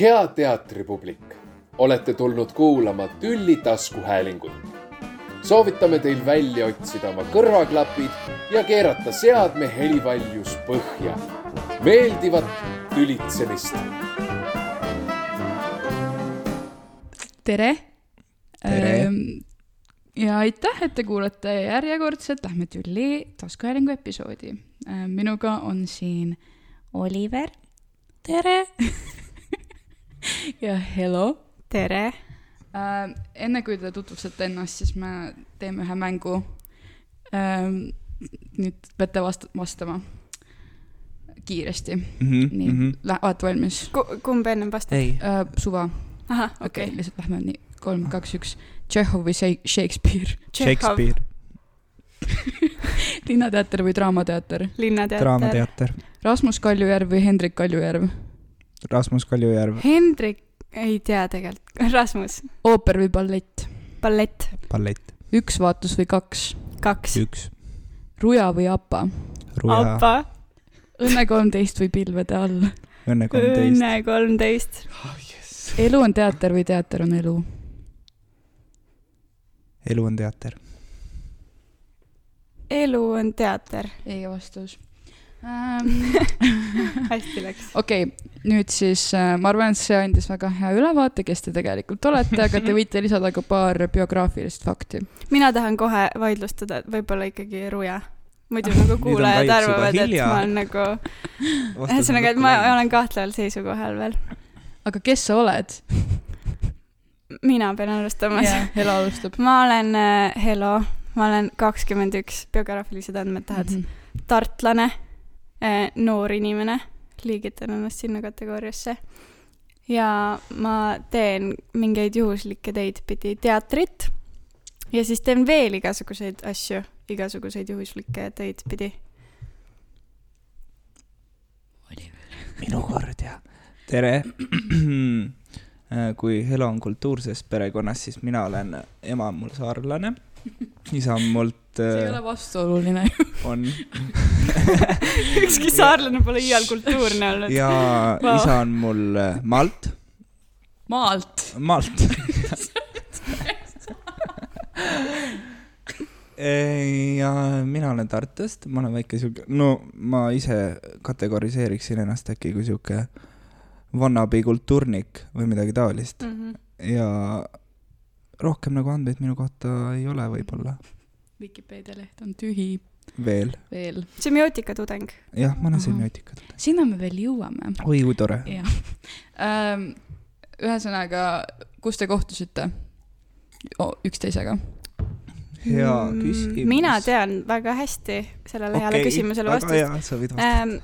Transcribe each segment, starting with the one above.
hea teatripublik, olete tulnud kuulama Tülli taskuhäälingut. soovitame teil välja otsida oma kõrvaklapid ja keerata seadme helivaljus põhja. meeldivat tülitsemist. tere, Tere. Ähm, ja aitäh, et te kuulate järjekordset Lähme Tülli taskuhäälingu episoodi. minuga on siin Oliver. tere ja Hello. tere! enne kui te tutvustate ennast, siis me teeme ühe mängu. nüüd peate vast-, vastama kiiresti mm. -hmm, nii mm, -hmm. olete valmis? kumb ennem vastab? ei, suva. ahah, okei okei okay,, lihtsalt lähme nii, kolm, kaks, üks. Tšehhov või Shake- Shakespeare? Shakespeare, linnateater või Draamateater? Linnateater. Draamateater, Rasmus Kaljujärv või Hendrik Kaljujärv? Rasmus Kaljujärv, Hendrik, ei tea tegelikult, Rasmus, ooper või ballett? ballett, ballett, üks vaatus või kaks? kaks, üks, Ruja või Apa? Ruja, Appa, Õnne kolmteist või Pilvede all? Õnne kolmteist, Õnne kolmteist, elu on teater või teater on elu? elu on teater, elu on teater, ei vastus. hästi läks. okei okay,, nüüd siis äh, ma arvan, et see andis väga hea ülevaate, kes te tegelikult olete, aga te võite lisada ka paar biograafilist fakti. mina tahan kohe vaidlustada, et võib-olla ikkagi Ruja. muidu nagu Nüüd on kuulajad arvavad, et ma olen nagu, ühesõnaga, et ma olen kahtleval seisukohal veel. aga kes sa oled? mina pean alustama jaa, Hela alustab. ma olen äh, Helo, ma olen kakskümmend üks, biograafilised andmed tahad mm. -hmm. tartlane, noor inimene, liigitan ennast sinna kategooriasse. ja ma teen mingeid juhuslikke teid pidi teatrit ja siis teen veel igasuguseid asju, igasuguseid juhuslikke teid pidi. minu kord ja tere. kui Helo on kultuurses perekonnas, siis mina olen, ema mul saarlane, isa on mult, see ei ole vastuoluline. on ükski saarlane pole iial kultuurne olnud. ja Vau. isa on mul äh, Malt, maalt. Malt. ja mina olen Tartust, ma olen väike sihuke, no ma ise kategoriseeriksin ennast äkki kui sihuke wannabe kultuurnik või midagi taolist Mhm. ja rohkem nagu andmeid minu kohta ei ole võib-olla Vikipeedia leht on tühi veel. veel. semiootika tudeng. jah, ma olen semiootika tudeng. sinna me veel jõuame. oi kui tore. jah ähm,. ühesõnaga, kus te kohtusite oh, üksteisega? hea Mm, küsimus. mina tean väga hästi sellele okay, heale küsimusele vastust. Ähm,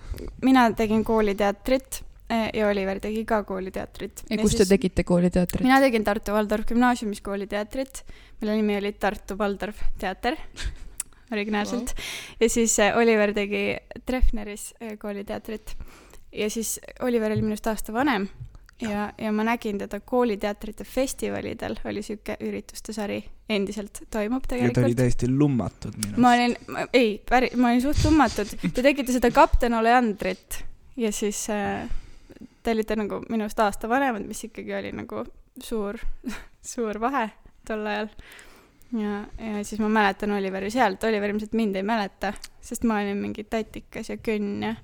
mina tegin kooliteatrit ja Oliver tegi ka kooliteatrit. ja kus te tegite kooliteatrit? mina tegin Tartu Valdorf gümnaasiumis kooliteatrit, mille nimi oli Tartu Valdorf teater, originaalselt wow.. ja siis äh, Oliver tegi Treffneris äh, kooliteatrit ja siis Oliver oli minust aasta vanem ja, ja ma nägin teda kooliteatrite festivalidel, oli sihuke ürituste sari, endiselt toimub ja ta oli tegelikult. täiesti lummatud minu ma olin, ei, päris, ma olin suht lummatud. Te tegite seda kapten Oleandrit ja siis äh, te olite nagu minust aasta vanemad, mis ikkagi oli nagu suur, suur vahe tol ajal. ja, ja siis ma mäletan Oliveri sealt, Oliver ilmselt mind ei mäleta, sest ma olin mingi tatikas ja kõnn ja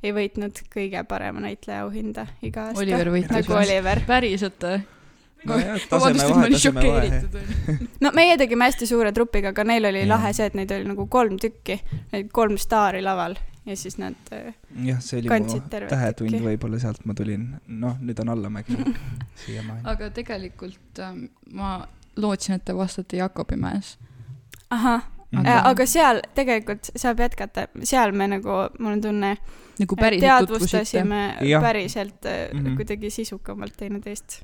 ei võitnud kõige parema näitleja auhinda iga aasta. Oliver võitis nagu? Oliver. päriselt või? no meie tegime hästi suure trupiga, aga neil oli Jah. lahe see, et neid oli nagu kolm tükki, kolm staari laval ja siis nad jah, see oli mu tähetund tükki. võib-olla sealt ma tulin, noh, nüüd on allamägi siiamaani. aga tegelikult ähm, ma lootsin, et te vastate Jakobimäes. ahah, Aga- aga seal tegelikult saab jätkata, seal me nagu, mul on tunne, nagu teadvustasime Jah. päriselt mm. -hmm. kuidagi sisukamalt teineteist.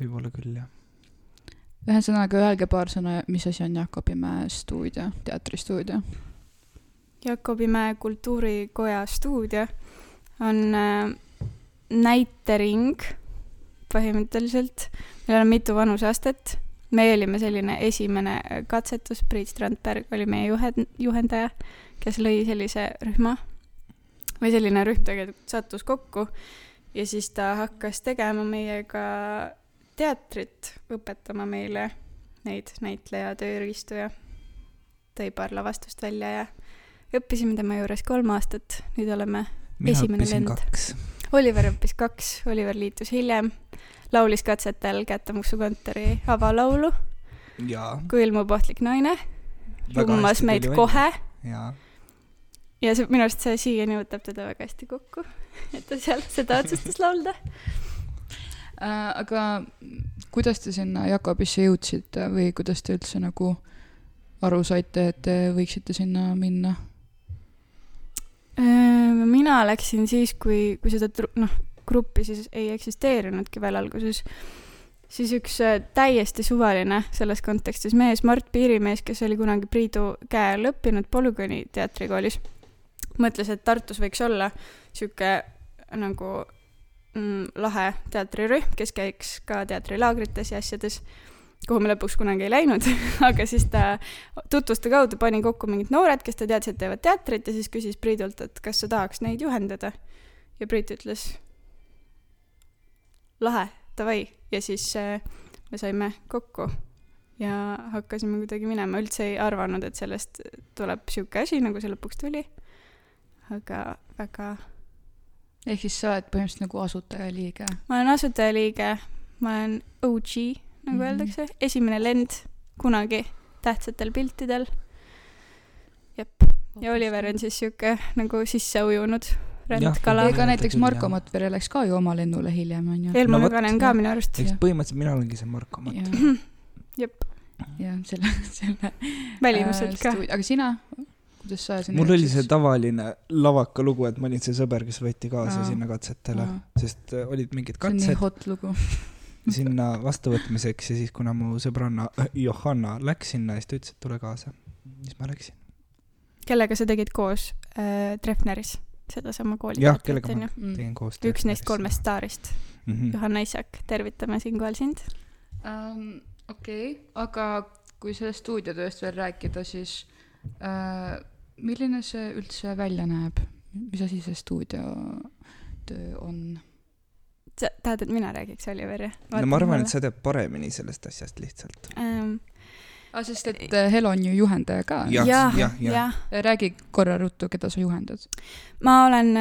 võib-olla küll, jah. ühesõnaga, öelge paar sõna, mis asi on Jakobimäe stuudio, teatristuudio. Jakobimäe kultuurikoja stuudio on äh, näitering põhimõtteliselt, meil on mitu vanuseastet, me olime selline esimene äh, katsetus, Priit Strandberg oli meie juhend, juhendaja, kes lõi sellise rühma. Või selline rühm tegelikult sattus kokku ja siis ta hakkas tegema meiega teatrit, õpetama meile neid näitleja tööriistu ja tõi paar lavastust välja ja õppisime tema juures kolm aastat, nüüd oleme mina Esimene lend. Oliver õppis kaks, Oliver liitus hiljem, laulis katsetel Kättemuksu kontori avalaulu. Kui ilmub ohtlik naine, lummas meid kohe ja see minu arust see siiani võtab teda väga hästi kokku, et ta seal seda otsustas laulda. Äh, aga kuidas te sinna Jakobisse jõudsite või kuidas te üldse nagu aru saite, et te võiksite sinna minna? Mina läksin siis, kui, kui seda noh, gruppi siis ei eksisteerinudki veel alguses, siis üks täiesti suvaline selles kontekstis mees, Mart Piirimees, kes oli kunagi Priidu käe all õppinud Polügooni teatrikoolis, mõtles, et Tartus võiks olla sihuke nagu mm, lahe teatrirühm, kes käiks ka teatrilaagrites ja asjades, kuhu me lõpuks kunagi ei läinud, aga siis ta tutvuste kaudu pani kokku mingid noored, kes ta teadis, et teevad teatrit ja siis küsis Priidult, et kas sa tahaks neid juhendada. ja Priit ütles lahe, davai ja siis äh, me saime kokku ja hakkasime kuidagi minema, üldse ei arvanud, et sellest tuleb sihuke asi, nagu see lõpuks tuli. aga väga, ehk siis sa oled põhimõtteliselt nagu asutajaliige. ma olen asutajaliige, ma olen OG, nagu mm -hmm. öeldakse, esimene lend kunagi tähtsatel piltidel. jep, ja Oliver on siis sihuke nagu sisse ujunud Jah, rändkala. ega näiteks Marko jah. Matvere läks ka ju oma lennule hiljem, onju. Elmo No Nüganen ka jah. minu arust. eks Jah. põhimõtteliselt mina olengi see Marko ja, jep, ja selle, selle. välimuselt ka. aga sina, kuidas sa sinna mul oli see tavaline lavaka lugu, et ma olin see sõber, kes võeti kaasa Aa. sinna katsetele, sest äh, olid mingid see on nii katsed hot lugu. sinna vastuvõtmiseks ja siis, kuna mu sõbranna äh, Johanna läks sinna, siis ta ütles, et tule kaasa. siis ma läksin. kellega sa tegid koos äh, Treffneris sedasama kooli jah, kellega ma Mm. tegin koostööd. üks neist kolmest staarist, mm. -hmm. Johanna Isak, tervitame siinkohal sind. um,. okei okay., aga kui sellest stuudiotööst veel rääkida, siis uh, milline see üldse välja näeb, mis asi see stuudiotöö on? Sa tahad, et mina räägiks, Oliver, jah? no ma arvan, et sa tead paremini sellest asjast lihtsalt. ähm,. aa, sest et äh, Helo on ju juhendaja ka. Jah, jah, jah, jah. räägi korra ruttu, keda sa juhendad. ma olen,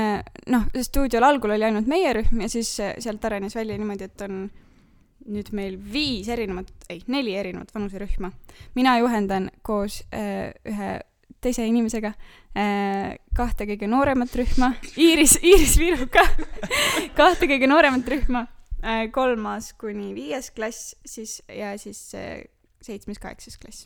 noh, stuudiol algul oli ainult meie rühm ja siis äh, sealt arenes välja niimoodi, et on nüüd meil viis erinevat, ei, neli erinevat vanuserühma. mina juhendan koos äh, ühe teise inimesega äh, kahte kõige nooremat rühma, Iiris, Iiris Viruga, kahte kõige nooremat rühma äh,, kolmas kuni viies klass, siis ja siis äh, seitsmes-kaheksas klass.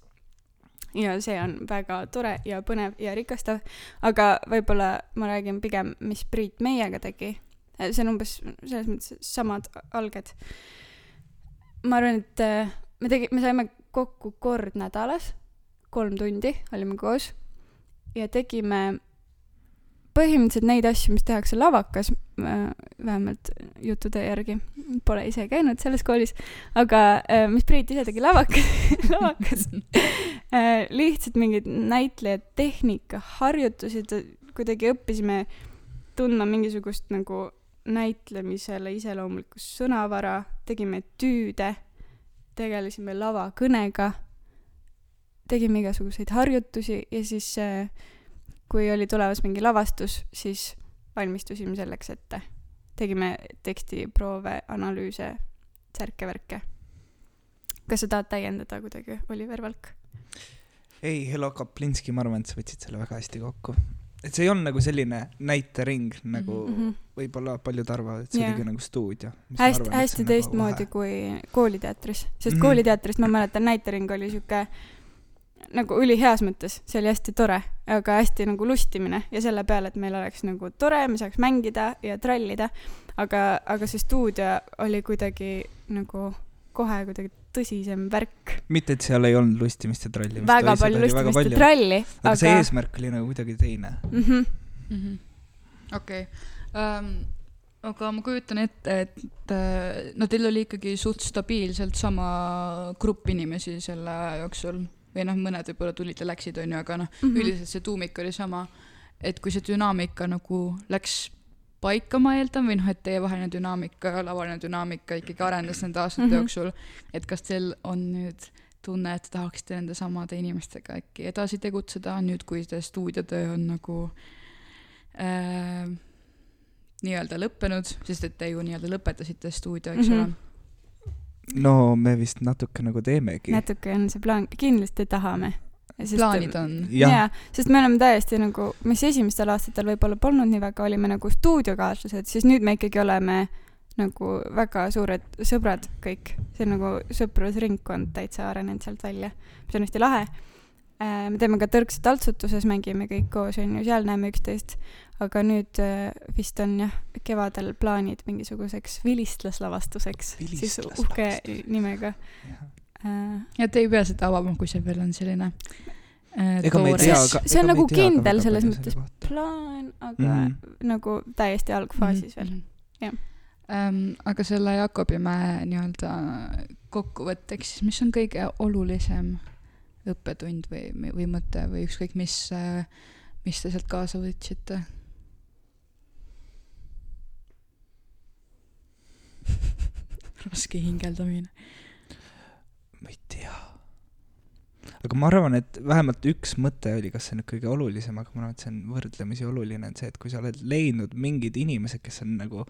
ja see on väga tore ja põnev ja rikastav, aga võib-olla ma räägin pigem, mis Priit meiega tegi. see on umbes selles mõttes samad alged. ma arvan, et me tegi, me saime kokku kord nädalas, kolm tundi olime koos ja tegime põhimõtteliselt neid asju, mis tehakse lavakas, vähemalt juttude järgi, pole ise käinud selles koolis, aga äh, mis Priit ise tegi lavakas, lavakas. Äh, lihtsalt mingid näitlejad, tehnika, harjutused, kuidagi õppisime tundma mingisugust nagu näitlemisele iseloomulikku sõnavara, tegime tüüde, tegelesime lavakõnega, tegime igasuguseid harjutusi ja siis äh, kui oli tulemas mingi lavastus, siis valmistusime selleks ette. tegime tekstiproove, analüüse, särke-värke. kas sa tahad täiendada kuidagi, Oliver Valk? ei, Helo Kaplinski, ma arvan, et sa võtsid selle väga hästi kokku. et see ei olnud nagu selline näitering, nagu mm. -hmm. võib-olla paljud arvavad, et see Jaa. oligi nagu stuudio. hästi, hästi teistmoodi kui kooliteatris, sest mm. -hmm. kooliteatris ma mäletan, näitering oli sihuke nagu üliheas mõttes, see oli hästi tore, aga hästi nagu lustimine ja selle peale, et meil oleks nagu tore, me saaks mängida ja trallida, aga, aga see stuudio oli kuidagi nagu kohe kuidagi tõsisem värk. mitte, et seal ei olnud lustimist ja trallimist. väga palju lustimist ja tralli, aga, see eesmärk oli nagu kuidagi teine. mm. -hmm. okei, aga ma kujutan ette, et äh, no teil oli ikkagi suht stabiilselt sama grupp inimesi selle jooksul või noh, mõned võib-olla tulid ja läksid, onju, aga noh, Mhm. üldiselt see tuumik oli sama. et kui see dünaamika nagu läks paika, ma eeldan, või noh, et teievaheline dünaamika, lavaline dünaamika ikkagi arenes nende aastate mm. -hmm. jooksul. et kas teil on nüüd tunne, et te tahaksite nende samade inimestega äkki edasi tegutseda nüüd, kui see stuudiotöö on nagu äh, nii-öelda lõppenud, sest et te ju nii-öelda lõpetasite stuudio, eks Mhm. ole mm. No me vist natuke nagu teemegi. natuke on see plaan, kindlasti tahame. plaanid on jaa, sest me oleme täiesti nagu, mis esimestel aastatel võib-olla polnud nii väga, olime nagu stuudiokaaslased, siis nüüd me ikkagi oleme nagu väga suured sõbrad kõik. see on nagu sõprusringkond täitsa arenenud sealt välja, mis on hästi lahe. me teeme ka Tõrksa taltsutuses, mängime kõik koos, on ju, seal näeme üksteist. Aga nüüd äh, vist on jah, kevadel plaanid mingisuguseks vilistlaslavastuseks, siis uhke nimega äh,. ja te ei pea seda avama, kui see veel on selline äh, toores. tea See- on nagu kindel selles mõttes. plaan, aga mm Mhm. nagu täiesti algfaasis mm veel. jah. ähm,. aga selle Jakobimäe nii-öelda kokkuvõtteks, siis mis on kõige olulisem õppetund või, või mõte või ükskõik mis, mis te sealt kaasa võtsite? raske hingeldamine. ma ei tea. aga ma arvan, et vähemalt üks mõte oli, kas see nüüd kõige olulisem, aga ma arvan, et see on võrdlemisi oluline, on see, et kui sa oled leidnud mingid inimesed, kes on nagu,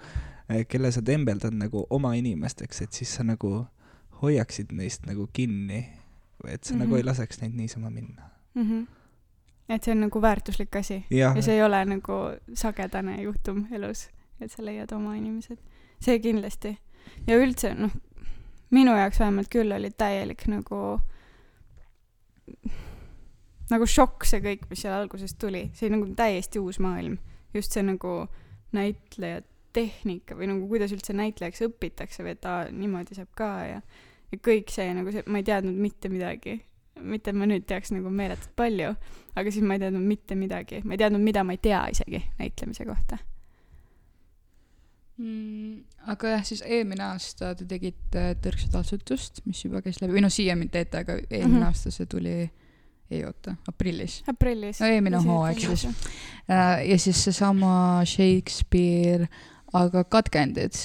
kelle sa tembeldad nagu oma inimesteks, et siis sa nagu hoiaksid neist nagu kinni. et sa mm -hmm. nagu Mhm. ei laseks neid niisama minna. Mm -hmm. et see on nagu väärtuslik asi jah ja, see ei ole nagu sagedane juhtum elus, et sa leiad oma inimesed. See kindlasti. ja üldse noh, minu jaoks vähemalt küll oli täielik nagu, nagu šokk see kõik, mis seal alguses tuli, see oli nagu täiesti uus maailm. just see nagu näitleja tehnika või nagu kuidas üldse näitlejaks õpitakse või et aa, niimoodi saab ka ja ja kõik see nagu see, ma ei teadnud mitte midagi. mitte, ma nüüd teaks nagu meeletult palju, aga siis ma ei teadnud mitte midagi, ma ei teadnud, mida ma ei tea isegi näitlemise kohta. mm,. aga jah, siis eelmine aasta te tegite Tõrksa taltsutust, mis juba käis läbi, või noh, siiamaani teete, aga eelmine mm. -hmm. aasta see tuli, ei oota, aprillis. aprillis no eelmine hooaeg siis. ja siis seesama Shakespeare, aga katkendid,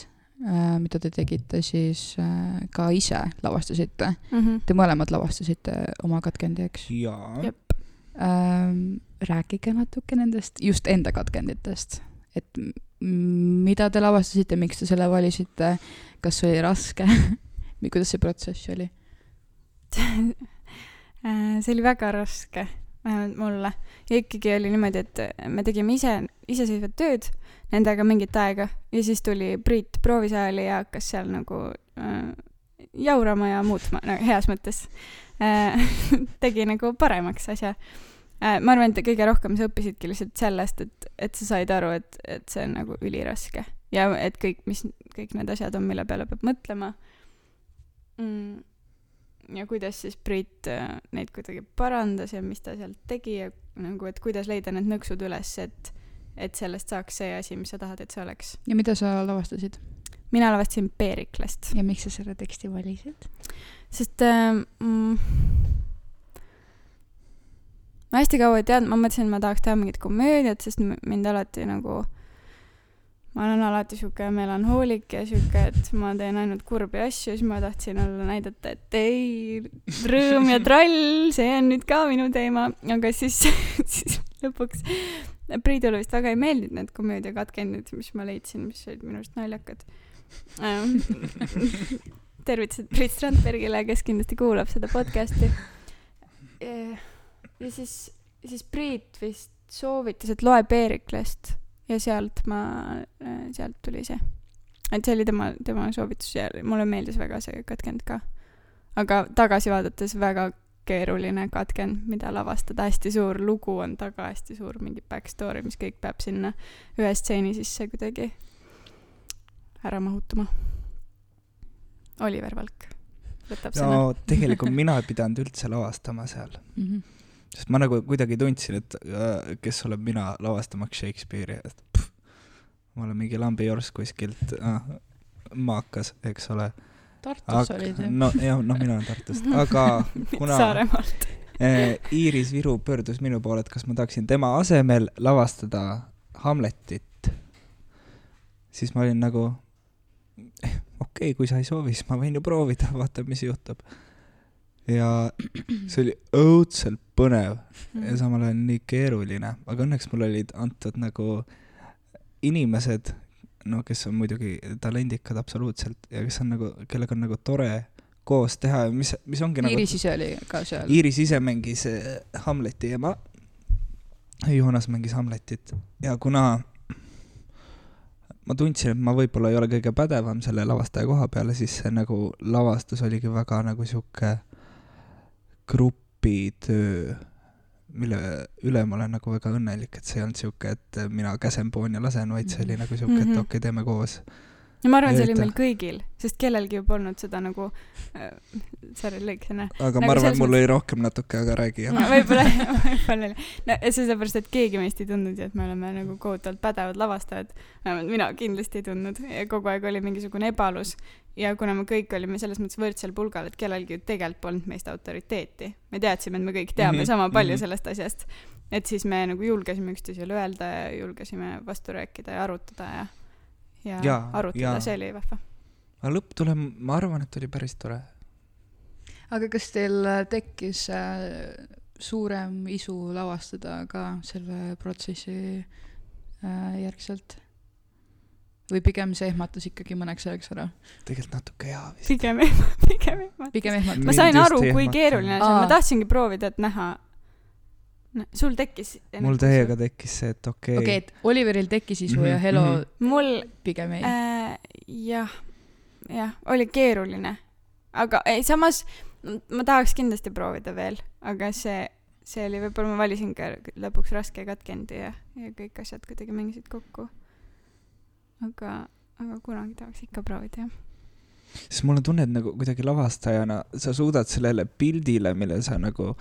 mida te tegite siis äh, ka ise lavastasite. mm. -hmm. Te mõlemad lavastasite oma katkendi, eks? jaa Jep. ähm,. rääkige natuke nendest, just enda katkenditest, et mida te lavastasite, miks te selle valisite, kas oli raske või kuidas see protsess oli? Äh, see oli väga raske, vähemalt mulle. ja ikkagi oli niimoodi, et me tegime ise, iseseisvat tööd nendega mingit aega ja siis tuli Priit proovisaali ja hakkas seal nagu äh, jaurama ja muutma, no heas mõttes äh. tegi nagu paremaks asja. Ma arvan, et kõige rohkem sa õppisidki lihtsalt sellest, et, et sa said aru, et, et see on nagu üliraske. Ja et kõik, mis kõik need asjad on, mille peale peab mõtlema. Mm. Ja kuidas siis Priit äh, neid kuidagi parandas ja mis ta sealt tegi ja nagu, et kuidas leida need nõksud üles, et, et sellest saaks see asi, mis sa tahad, et see oleks. ja mida sa lavastasid? Mina lavastasin Peeriklast, ja miks sa selle teksti valisid? sest äh, mm, ma hästi kaua ei teadnud, ma mõtlesin, et ma tahaks teha mingit komöödiat, sest mind alati nagu, ma olen alati sihuke melanhoolik ja sihuke, et ma teen ainult kurbi asju, siis ma tahtsin olla, näidata, et ei, rõõm ja trall, see on nüüd ka minu teema, aga siis, siis lõpuks Priidule vist väga ei meeldinud need komöödiakatkendid, mis ma leidsin, mis olid minu arust naljakad. tervitused Priit Strandbergile, kes kindlasti kuulab seda podcast'i. Ja siis, siis Priit vist soovitas, et loe Peeriklast ja sealt ma, sealt tuli see. et see oli tema, tema soovitus ja mulle meeldis väga see katkend ka. aga tagasi vaadates väga keeruline katkend, mida lavastada, hästi suur lugu on taga, hästi suur mingi back story, mis kõik peab sinna ühe stseeni sisse kuidagi ära mahutama. Oliver Valk võtab sõna no tegelikult mina ei pidanud üldse lavastama seal, mm. -hmm. Sest ma nagu kuidagi tundsin, et äh, kes olen mina lavastamaks Shakespeare'i, et pff, ma olen mingi lambijorss kuskilt äh, maakas, eks ole. Tartus olid ju. no jah, noh, mina olen Tartust, aga kuna Saaremaalt. eh, Iiris Viru pöördus minu poole, et kas ma tahaksin tema asemel lavastada Hamletit, siis ma olin nagu eh, okei okay,, kui sa ei soovi, siis ma võin ju proovida, vaata, mis juhtub. Ja see oli õudselt põnev ja samal ajal nii keeruline, aga õnneks mul olid antud nagu inimesed, no kes on muidugi talendikad absoluutselt ja kes on nagu, kellega on nagu tore koos teha ja mis, mis ongi nagu Iiris ise oli ka seal. Iiris ise mängis äh, Hamleti ema, Joonas mängis Hamletit. Ja kuna ma tundsin, et ma võib-olla ei ole kõige pädevam selle lavastaja koha peale, siis see nagu lavastus oligi väga nagu sihuke grupitöö, mille üle ma olen nagu väga õnnelik, et see ei olnud sihuke, et mina käsen, poon ja lasen, vaid see oli nagu sihuke, et Mhm. okei okay,, teeme koos. Ja ma arvan, see oli meil kõigil, sest kellelgi ju polnud seda nagu äh,, sorry, lõiksin aga Nagu ma arvan, mul oli rohkem natuke, aga räägi jah. no,. võib-olla, võib-olla oli. no sellepärast, et keegi meist ei tundnud ju, et me oleme nagu kohutavalt pädevad lavastajad. vähemalt mina kindlasti ei tundnud ja kogu aeg oli mingisugune ebalus. ja kuna me kõik olime selles mõttes võrdsel pulgal, et kellelgi ju tegelikult polnud meist autoriteeti. me teadsime, et me kõik teame mm -hmm. sama palju mm. -hmm. sellest asjast. et siis me nagu julgesime üksteisele öelda ja julgesime vastu rääkida ja arutada ja, ja, Jaa, arutada see oli vahva. aga lõpptulem, ma arvan, et oli päris tore. aga kas teil äh, tekkis äh, suurem isu lavastada ka selle protsessi äh, järgselt? või pigem see ehmatas ikkagi mõneks ajaks ära? tegelikult natuke jaa vist. pigem, ehmatas. pigem ehmatas. ma sain aru, kui keeruline see on, ma tahtsingi proovida, et näha. Sul tekkis. mul täiega tekkis see, et okei okei, et Oliveril tekkis isu mm -hmm, ja Mhm, Helo mm. -hmm. mul pigem ei äh,. jah, jah, oli keeruline, aga ei, samas ma tahaks kindlasti proovida veel, aga see, see oli, võib-olla ma valisin ka lõpuks raske katkendi ja, ja kõik asjad kuidagi mängisid kokku. aga, aga kunagi tahaks ikka proovida jah. Sest mul on tunne, et nagu kuidagi lavastajana sa suudad sellele pildile, mille sa nagu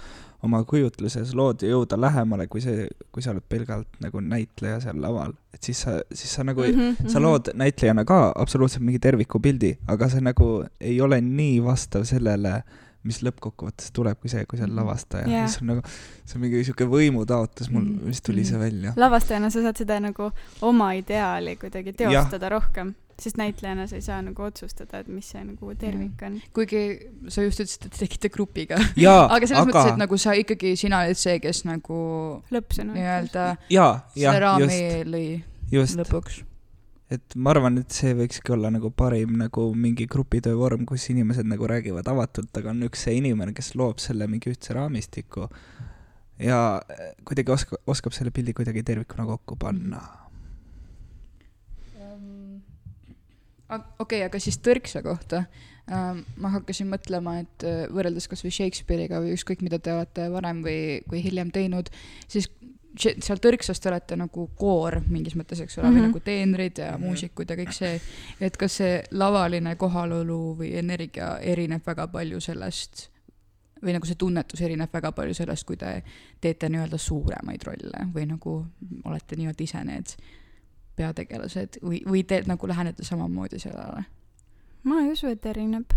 oma kujutluses lood, jõuda lähemale, kui see, kui sa oled pelgalt nagu näitleja seal laval. et siis sa, siis sa nagu mm, Mhm, -hmm. sa lood näitlejana ka absoluutselt mingi tervikupildi, aga see nagu ei ole nii vastav sellele, mis lõppkokkuvõttes tuleb, kui see, kui sa oled Mhm. lavastaja yeah.. siis on nagu, see on mingi sihuke võimutaotlus mul Mhm. vist tuli see välja. lavastajana sa saad seda nagu oma ideaali kuidagi teostada ja. rohkem, sest näitlejana sa ei saa nagu otsustada, et mis see nagu tervik on. kuigi sa just ütlesid, et te tegite grupiga. aga selles aga mõttes, et nagu sa ikkagi, sina olid see, kes nagu lõppsõna. nii-öelda selle raami just, lõi just, lõpuks. et ma arvan, et see võikski olla nagu parim nagu mingi grupitöö vorm, kus inimesed nagu räägivad avatult, aga on üks see inimene, kes loob selle mingi ühtse raamistiku ja kuidagi oskab, oskab selle pildi kuidagi tervikuna kokku panna. okei, aga siis tõrksa kohta ähm, ma hakkasin mõtlema, et äh, võrreldes kasvõi Shakespeare'iga või ükskõik, mida te olete varem või, või hiljem teinud, siis seal tõrksas te olete nagu koor mingis mõttes, eks ole mm, -hmm. Mhm. või nagu teenrid ja Mhm. muusikud ja kõik see, et kas see lavaline kohalolu või energia erineb väga palju sellest või nagu see tunnetus erineb väga palju sellest, kui te teete nii-öelda suuremaid rolle või nagu olete nii-öelda ise need peategelased või, või te nagu lähenete samamoodi sellele? ma ei usu, et erineb.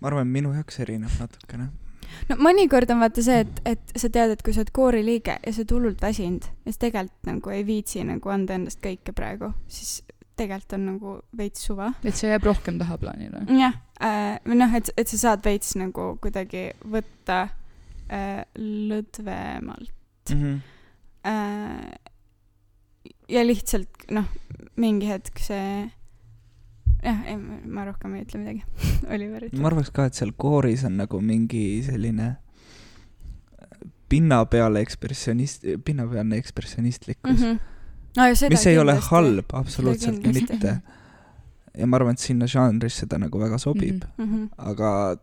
ma arvan, minu jaoks erineb natukene. no mõnikord on vaata see, et, et sa tead, et kui sa oled kooriliige ja sa oled hullult väsinud ja sa tegelikult nagu ei viitsi nagu anda endast kõike praegu, siis tegelikult on nagu veits suva. et see jääb rohkem tahaplaanile. jah äh,, või noh, et, et sa saad veits nagu kuidagi võtta äh, lõdvemalt Mm -hmm. äh,. Ja lihtsalt noh, mingi hetk see, jah, ei, ma rohkem ei ütle midagi. Oliver ütleb. ma arvaks ka, et seal kooris on nagu mingi selline pinnapeale ekspressionist, pinnapealne ekspressionistlikkus mm, -hmm. no, ja seda mis ei ole kindlasti. halb, absoluutselt kindlasti. mitte. ja ma arvan, et sinna žanrisse ta nagu väga sobib mm. -hmm. mm. -hmm. aga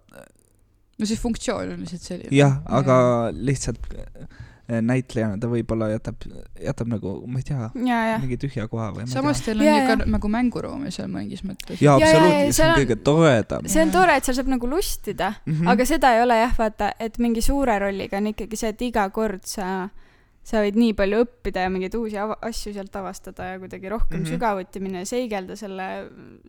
no see funktsioon on lihtsalt selline. jah, aga lihtsalt äh, näitlejana ta võib-olla jätab, jätab nagu, ma ei tea, ja, ja, mingi tühja koha või ma samas teil on ju ka jaa. nagu mänguruumi seal mingis mõttes. jaa, ja, ja, absoluutselt, see on on- kõige toredam. see on tore, et seal saab nagu lustida Mm mm, -hmm. aga seda ei ole jah, vaata, et mingi suure rolliga on ikkagi see, et iga kord sa, sa võid nii palju õppida ja mingeid uusi asju sealt avastada ja kuidagi rohkem mm. -hmm. sügavuti minna ja seigelda selle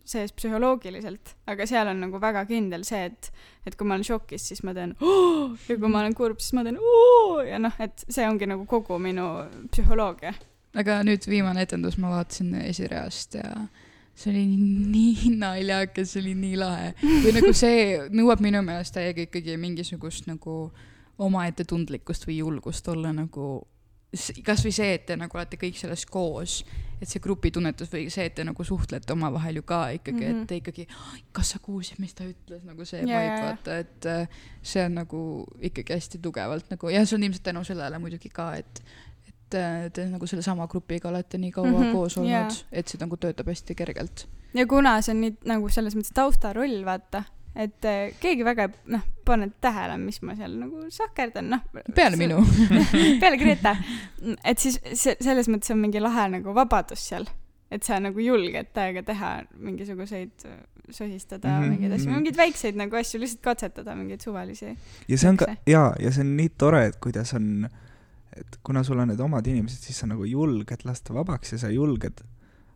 sees psühholoogiliselt. aga seal on nagu väga kindel see, et, et kui ma olen šokis, siis ma teen oh! ja kui ma olen kurb, siis ma teen oh! ja noh, et see ongi nagu kogu minu psühholoogia. aga nüüd viimane etendus ma vaatasin esireast ja see oli nii naljakas, see oli nii lahe. või nagu see nõuab minu meelest täiega ikkagi mingisugust nagu omaette tundlikkust või julgust olla nagu kasvõi see, et te nagu olete kõik selles koos, et see grupitunnetus või see, et te nagu suhtlete omavahel ju ka ikkagi mm, -hmm. Mhm. et te ikkagi, kas sa kuulsid, mis ta ütles, nagu see Jaa, vibe vaata, et äh, see on nagu ikkagi hästi tugevalt nagu ja see on ilmselt tänu sellele muidugi ka, et et äh, te nagu sellesama grupiga olete nii kaua mm Mhm, -hmm, koos olnud yeah., et see nagu töötab hästi kergelt. ja kuna see on nii nagu selles mõttes taustaroll, vaata, et eh, keegi väga noh, pane tähele, mis ma seal nagu sahkerdan, noh. peale minu. peale Grete. et siis see, selles mõttes on mingi lahe nagu vabadus seal, et sa nagu julged täiega teha mingisuguseid, sosistada mm -hmm. mingeid asju, mhm. mingeid väikseid nagu asju, lihtsalt katsetada mingeid suvalisi. ja see on ka jaa, ja see on nii tore, et kuidas on, et kuna sul on need omad inimesed, siis sa nagu julged lasta vabaks ja sa julged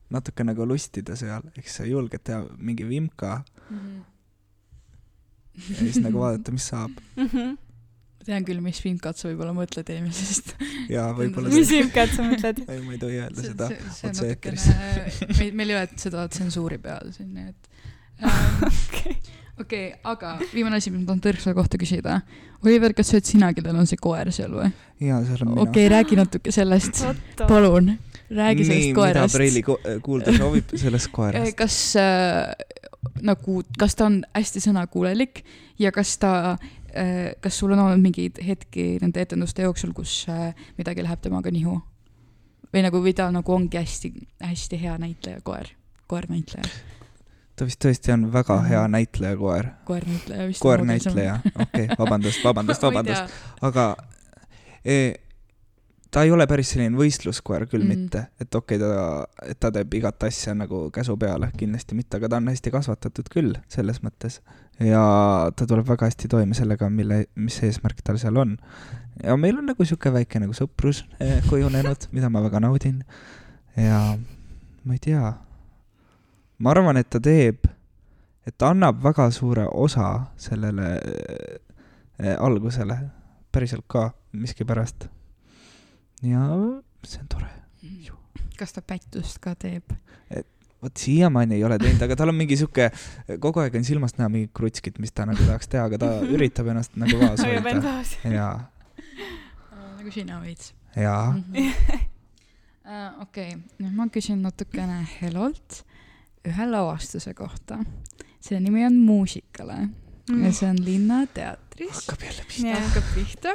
natuke nagu lustida seal, ehk sa julged teha mingi vimka ja siis nagu vaadata, mis saab. Mhm. tean küll, mis vimkat sa võib-olla mõtled eelmisest. ja võib-olla mis see, imkat sa mõtled? ei, ma ei tohi öelda seda. see on otse-eetris. natukene, meil, meil ei ole seda tsensuuri peal siin, nii et ähm, okei. okei, aga viimane asi, mis ma tahan Tõrksa kohta küsida. Oliver, kas sa oled sina, kellel on see koer seal või? jaa, seal on okei okay,, räägi natuke sellest, palun, räägi sellest nii, mida koerast. Preili ko- kuulda soovib sellest koerast? kas äh, nagu, kas ta on hästi sõnakuulelik ja kas ta äh,, kas sul on olnud mingeid hetki nende etenduste jooksul, kus äh, midagi läheb temaga nihu? või nagu, või ta nagu ongi hästi, hästi hea näitleja koer, koernäitleja, ta vist tõesti on väga hea näitleja koer. koernäitleja vist. koernäitleja, okei, vabandust, vabandust, vabandust. aga e, ta ei ole päris selline võistluskoer küll mm. mitte, et okei okay,, ta, et ta teeb igat asja nagu käsu peale, kindlasti mitte, aga ta on hästi kasvatatud küll selles mõttes. ja ta tuleb väga hästi toime sellega, mille, mis eesmärk tal seal on. ja meil on nagu sihuke väike nagu sõprus eh, kujunenud, mida ma väga naudin. ja ma ei tea, ma arvan, et ta teeb, et ta annab väga suure osa sellele eh, algusele, päriselt ka miskipärast. Ja see on tore. kas ta pättust ka teeb? vot siiamaani ei ole teinud, aga tal on mingi sihuke, kogu aeg on silmast näha mingit krutskit, mis ta nagu tahaks teha, aga ta üritab ennast nagu vaos hoida. vaos. ja, nagu sina veits. ja okei, nüüd ma küsin natukene Helolt ühe lavastuse kohta. selle nimi on Muusikale ja see on Linnateatris. hakkab jälle Jah. hakkab pihta,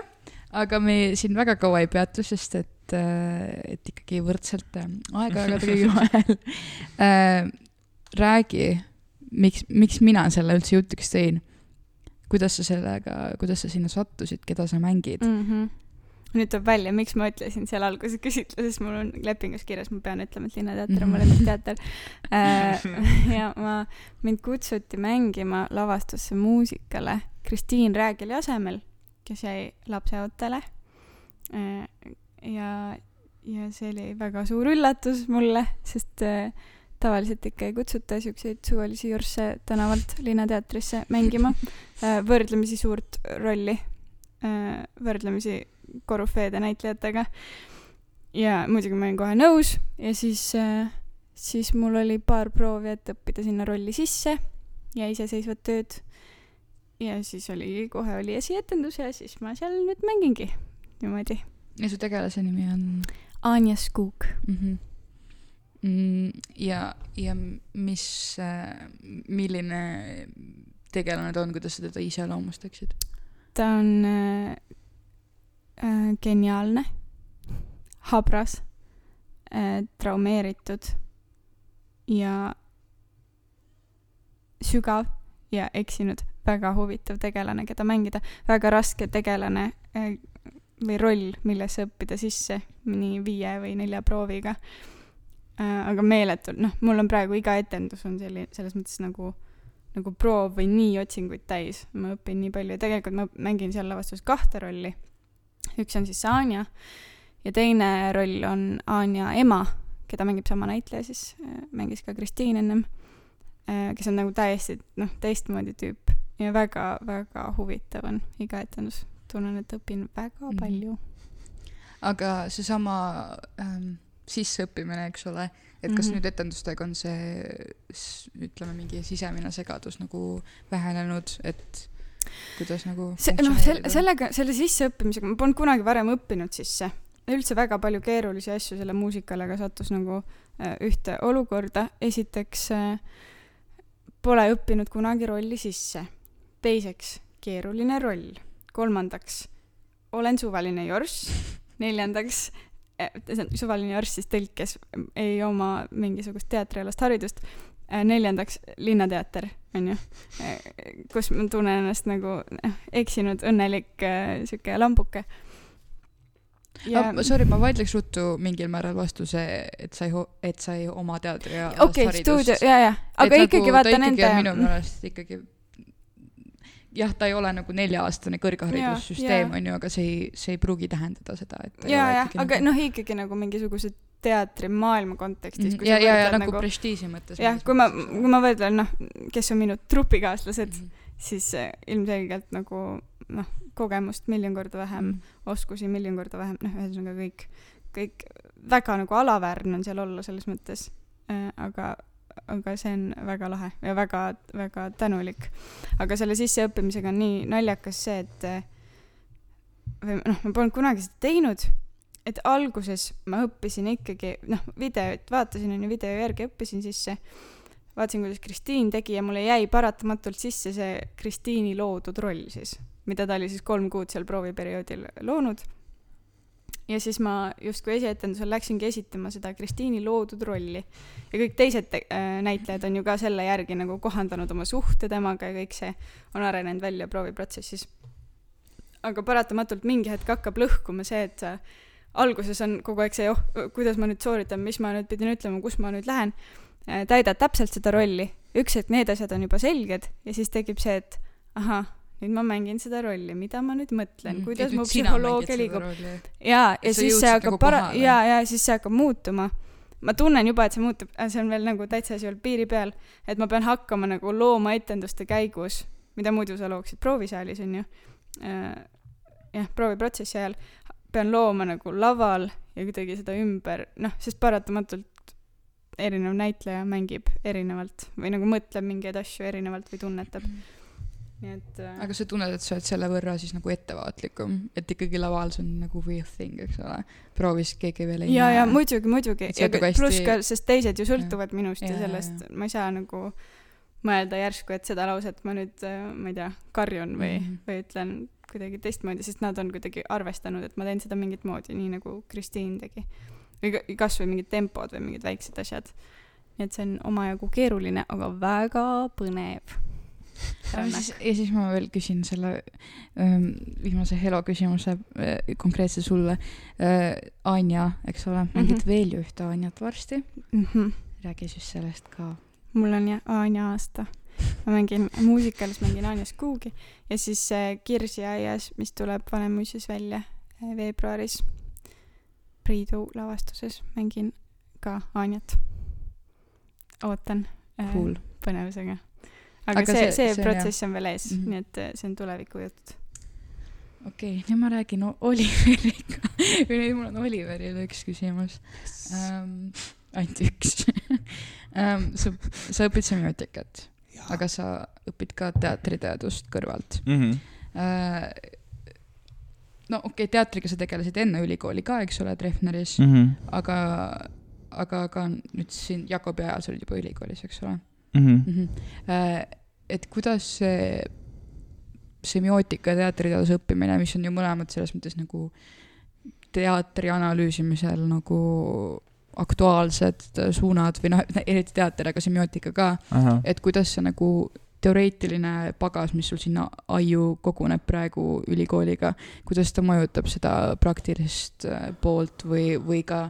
aga me siin väga kaua ei peatu, sest et, et ikkagi võrdselt äh, aega jagada kõigi vahel äh,. räägi, miks, miks mina selle üldse jutuks tõin? kuidas sa sellega, kuidas sa sinna sattusid, keda sa mängid mm.? mm. -hmm. nüüd tuleb välja, miks ma ütlesin seal alguses küsitluses, mul on lepingus kirjas, ma pean ütlema, et Linnateater on mu lemmikteater äh,. ja ma, mind kutsuti mängima lavastusse muusikale Kristiin Räägeli asemel, kes jäi lapseootele äh,. ja, ja see oli väga suur üllatus mulle, sest äh, tavaliselt ikka ei kutsuta siukseid suvalisi jursse tänavalt Linnateatrisse mängima äh, võrdlemisi suurt rolli võrdlemisi korüfeede näitlejatega. ja muidugi ma olin kohe nõus ja siis, siis mul oli paar proovi, et õppida sinna rolli sisse ja iseseisvat tööd. Ja siis oli, kohe oli esietendus ja siis ma seal nüüd mängingi niimoodi. ja su tegelase nimi on Anja Skuk. mm? -hmm. Mm, ja, ja mis, milline tegelane ta on, kuidas sa teda iseloomustaksid? ta on äh, äh, geniaalne, habras äh,, traumeeritud ja sügav ja eksinud, väga huvitav tegelane, keda mängida, väga raske tegelane äh, või roll, millesse õppida sisse nii viie või nelja prooviga äh,. aga meeletult, noh, mul on praegu iga etendus on selline, selles mõttes nagu nagu proov või nii otsinguid täis, ma õpin nii palju ja tegelikult ma mängin seal lavastuses kahte rolli. üks on siis see Anja ja teine roll on Anja ema, keda mängib sama näitleja siis, mängis ka Kristiin ennem, kes on nagu täiesti noh, teistmoodi tüüp ja väga-väga huvitav on iga etendus. tunnen, et õpin väga Mhm. palju. aga seesama ähm, sisseõppimine, eks ole, et kas mm. -hmm. nüüd etendustega on see ütleme, mingi sisemine segadus nagu vähenenud, et kuidas nagu see, noh, sel-, sellega, selle sisseõppimisega, ma polnud kunagi varem õppinud sisse. üldse väga palju keerulisi asju selle muusikalaga sattus nagu äh, ühte olukorda. esiteks äh, pole õppinud kunagi rolli sisse. teiseks, keeruline roll. kolmandaks, olen suvaline jorss. neljandaks, suvaline jorss siis tõlkes ei oma mingisugust teatrialast haridust. neljandaks, Linnateater, on ju, kus ma tunnen ennast nagu eh, eksinud, õnnelik sihuke lambuke. ja Ah, sorry, ma vaidleks ruttu mingil määral vastu see, et sa ei, et sa ei oma teatri ja okei okay,, stuudio, ja, ja, aga et ikkagi nagu, vaata nende minu meelest ikkagi jah, ta ei ole nagu nelja-aastane kõrgharidussüsteem on ju, aga see ei, see ei pruugi tähendada seda, et ja, ole ja, ikkagi aga nagu- noh, ikkagi nagu mingisuguse teatrimaailma kontekstis, ja, ja, ja nagu nagu prestiiži mõttes. jah, kui ma, kui ma võrdlen noh, kes on minu trupikaaslased, Mhm. siis äh, ilmselgelt nagu noh, kogemust miljon korda vähem, Mhm. oskusi miljon korda vähem, noh, ühesõnaga kõik, kõik väga nagu alaväärne on seal olla selles mõttes. aga, aga see on väga lahe ja väga, väga tänulik. aga selle sisseõppimisega on nii naljakas see, et või noh, ma polnud kunagi seda teinud, et alguses ma õppisin ikkagi, noh, videot vaatasin, on ju, video järgi õppisin sisse, vaatasin, kuidas Kristiin tegi ja mulle jäi paratamatult sisse see Kristiini loodud roll siis, mida ta oli siis kolm kuud seal prooviperioodil loonud. Ja siis ma justkui esietendusel läksingi esitama seda Kristiini loodud rolli. Ja kõik teised te- äh, näitlejad on ju ka selle järgi nagu kohandanud oma suhte temaga ja kõik see on arenenud välja prooviprotsessis. aga paratamatult mingi hetk hakkab lõhkuma see, et sa alguses on kogu aeg see, oh, kuidas ma nüüd sooritan, mis ma nüüd pidin ütlema, kus ma nüüd lähen, täidad täpselt seda rolli, üks hetk need asjad on juba selged ja siis tekib see, et ahah, nüüd ma mängin seda rolli, mida ma nüüd mõtlen, kuidas mu psühholoogia liigub. ja sa siis see hakkab nagu para-, jaa, jaa, siis see hakkab muutuma. ma tunnen juba, et see muutub, see on veel nagu täitsa seal piiri peal, et ma pean hakkama nagu looma etenduste käigus, mida muidu sa looksid proovisaalis, on ju. jah, prooviprotsessi ajal pean looma nagu laval ja kuidagi seda ümber, noh, sest paratamatult erinev näitleja mängib erinevalt või nagu mõtleb mingeid asju erinevalt või tunnetab. Nii et äh, aga sa tunned, et sa oled selle võrra siis nagu ettevaatlikum, et ikkagi laval see on nagu real thing, eks ole. proovis keegi veel ei ja, ja näe. muidugi, muidugi nagu pluss ka, sest teised ju sõltuvad minust ja, Ja, ja ja, sellest, ma ei saa nagu mõelda järsku, et seda lauset ma nüüd, ma ei tea, karjun või mm. -hmm. või ütlen kuidagi teistmoodi, sest nad on kuidagi arvestanud, et ma teen seda mingit moodi, nii nagu Kristiin tegi. või ka- kasvõi mingid tempod või mingid väiksed asjad. nii et see on omajagu keeruline, aga väga põnev. ja siis, ja siis ma veel küsin selle ähm, viimase Helo küsimuse äh, konkreetselt sulle äh,. Anja, eks ole, mängid mm. -hmm. veel ju ühte Anjat varsti. mm. -hmm. räägi siis sellest ka. mul on jah Anja aasta. ma mängin muusikalis, mängin Anjas Kuugi ja siis äh, Kirsi aias, mis tuleb Vanemuises välja äh, veebruaris Priidu lavastuses, mängin ka Anjat. ootan äh, Cool. põnevusega. Aga, Aga see, see- see, protsess on veel ees mm. -hmm. nii et äh, see on tulevikujutt. okei okay,, nüüd ma räägin Oliveriga. või nüüd mul on Oliverile üks küsimus ähm,. ainult üks ähm. sa, sa õpid semiootikat, aga sa õpid ka teatriteadust kõrvalt mm. -hmm. äh,. no okei okay,, teatriga sa tegelesid enne ülikooli ka, eks ole, Treffneris Mm mm, -hmm. -hmm. aga, aga ka nüüd siin Jakobi ajal sa olid juba ülikoolis, eks ole Mm -hmm. mm. -hmm. et kuidas see semiootika teatriteaduse õppimine, mis on ju mõlemad selles mõttes nagu teatri analüüsimisel nagu aktuaalsed suunad või noh, eriti teater, aga semiootika ka, et kuidas see nagu teoreetiline pagas, mis sul sinna aiu koguneb praegu ülikooliga, kuidas ta mõjutab seda praktilist äh, poolt või, või ka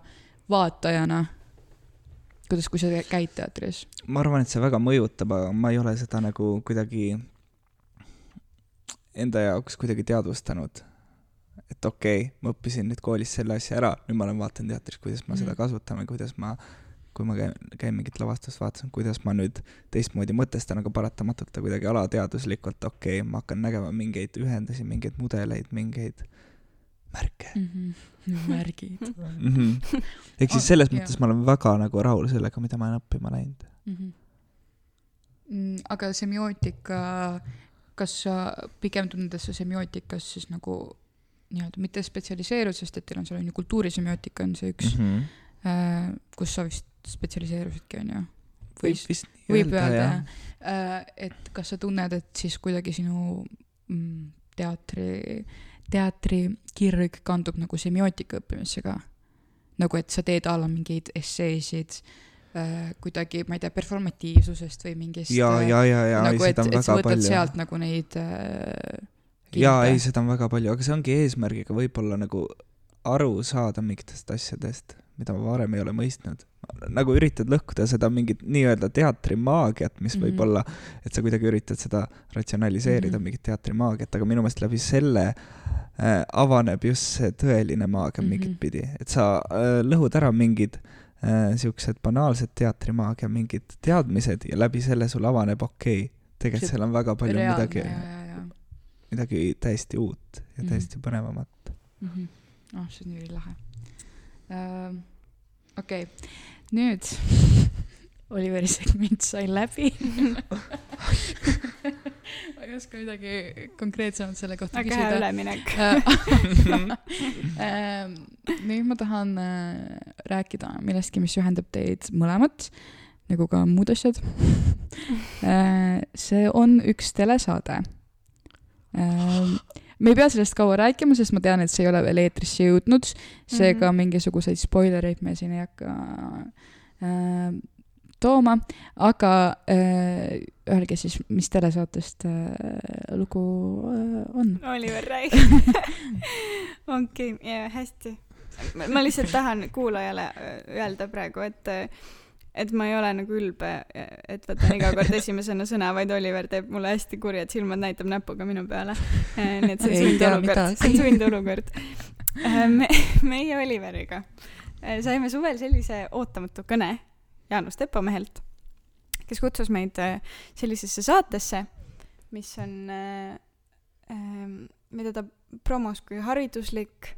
vaatajana? kuidas, kui sa käid teatris? ma arvan, et see väga mõjutab, aga ma ei ole seda nagu kuidagi enda jaoks kuidagi teadvustanud. et okei okay,, ma õppisin nüüd koolis selle asja ära, nüüd ma olen vaatan teatris, kuidas ma mm. seda kasutan või kuidas ma, kui ma käin, käin mingit lavastust vaatamas, kuidas ma nüüd teistmoodi mõtestan, aga paratamatult ta kuidagi alateaduslikult, okei okay,, ma hakkan nägema mingeid ühendusi, mingeid mudeleid, mingeid märke Mhm. märgid mm. -hmm. ehk siis selles jah. mõttes ma olen väga nagu rahul sellega, mida ma olen õppima läinud. mm. -hmm. aga semiootika, kas sa pigem tunned, et sa semiootikas siis nagu nii-öelda mitte spetsialiseerud, sest et teil on seal on ju kultuurisemioootika on see üks mm, mm -hmm. -hmm. äh, kus sa vist spetsialiseerusidki, on ju? võib vist nii võib öelda öelda jah jah. et kas sa tunned, et siis kuidagi sinu mm, teatri, teatrikirg kandub nagu semiootika õppimisse ka? nagu et sa teed a la mingeid esseesid äh, kuidagi, ma ei tea, performatiivsusest või mingist ja, ja, ja, ja, ei nagu et, seda on väga palju. sealt nagu neid äh, jaa, ei, seda on väga palju, aga see ongi eesmärgiga võib-olla nagu aru saada mingitest asjadest, mida ma varem ei ole mõistnud. nagu üritad lõhkuda seda mingit nii-öelda teatrimaagiat, mis mm -hmm. Mhm. võib olla, et sa kuidagi üritad seda ratsionaliseerida mm, Mhm. -hmm. mingit teatrimaagiat, aga minu meelest läbi selle äh, avaneb just see tõeline maagia mm Mhm. -hmm. mingit pidi, et sa äh, lõhud ära mingid äh, siuksed banaalsed teatrimaagia mingid teadmised ja läbi selle sul avaneb, okei okay,, tegelikult seal on väga palju reaalne midagi midagi täiesti uut ja Mhm. täiesti põnevamat. mm. -hmm. oh, see on ülilahe uh,. Okei okay., nüüd Oliveri segment sai läbi ma ei oska midagi konkreetsemat selle kohta väga hea küsida. üleminek. nüüd ma tahan äh, rääkida millestki, mis ühendab teid mõlemat, nagu ka muud asjad. see on üks telesaade. Me ei pea sellest kaua rääkima, sest ma tean, et see ei ole veel eetrisse jõudnud, seega Mhm. mingisuguseid spoilereid me siin ei hakka äh, tooma, aga äh, öelge siis, mis telesaatest äh, lugu äh, on? Oliver räägib. okei, hästi. ma lihtsalt tahan kuulajale öö, öelda praegu, et et ma ei ole nagu ülbe, et võtan iga kord esimesena sõna, vaid Oliver teeb mulle hästi kurjad silmad, näitab näpuga minu peale. nii et see on sundolukord, see on sundolukord. me, meie Oliveriga äh, saime suvel sellise ootamatu kõne Jaanus Tepamehelt, kes kutsus meid sellisesse saatesse, mis on, mida ta promos kui hariduslik,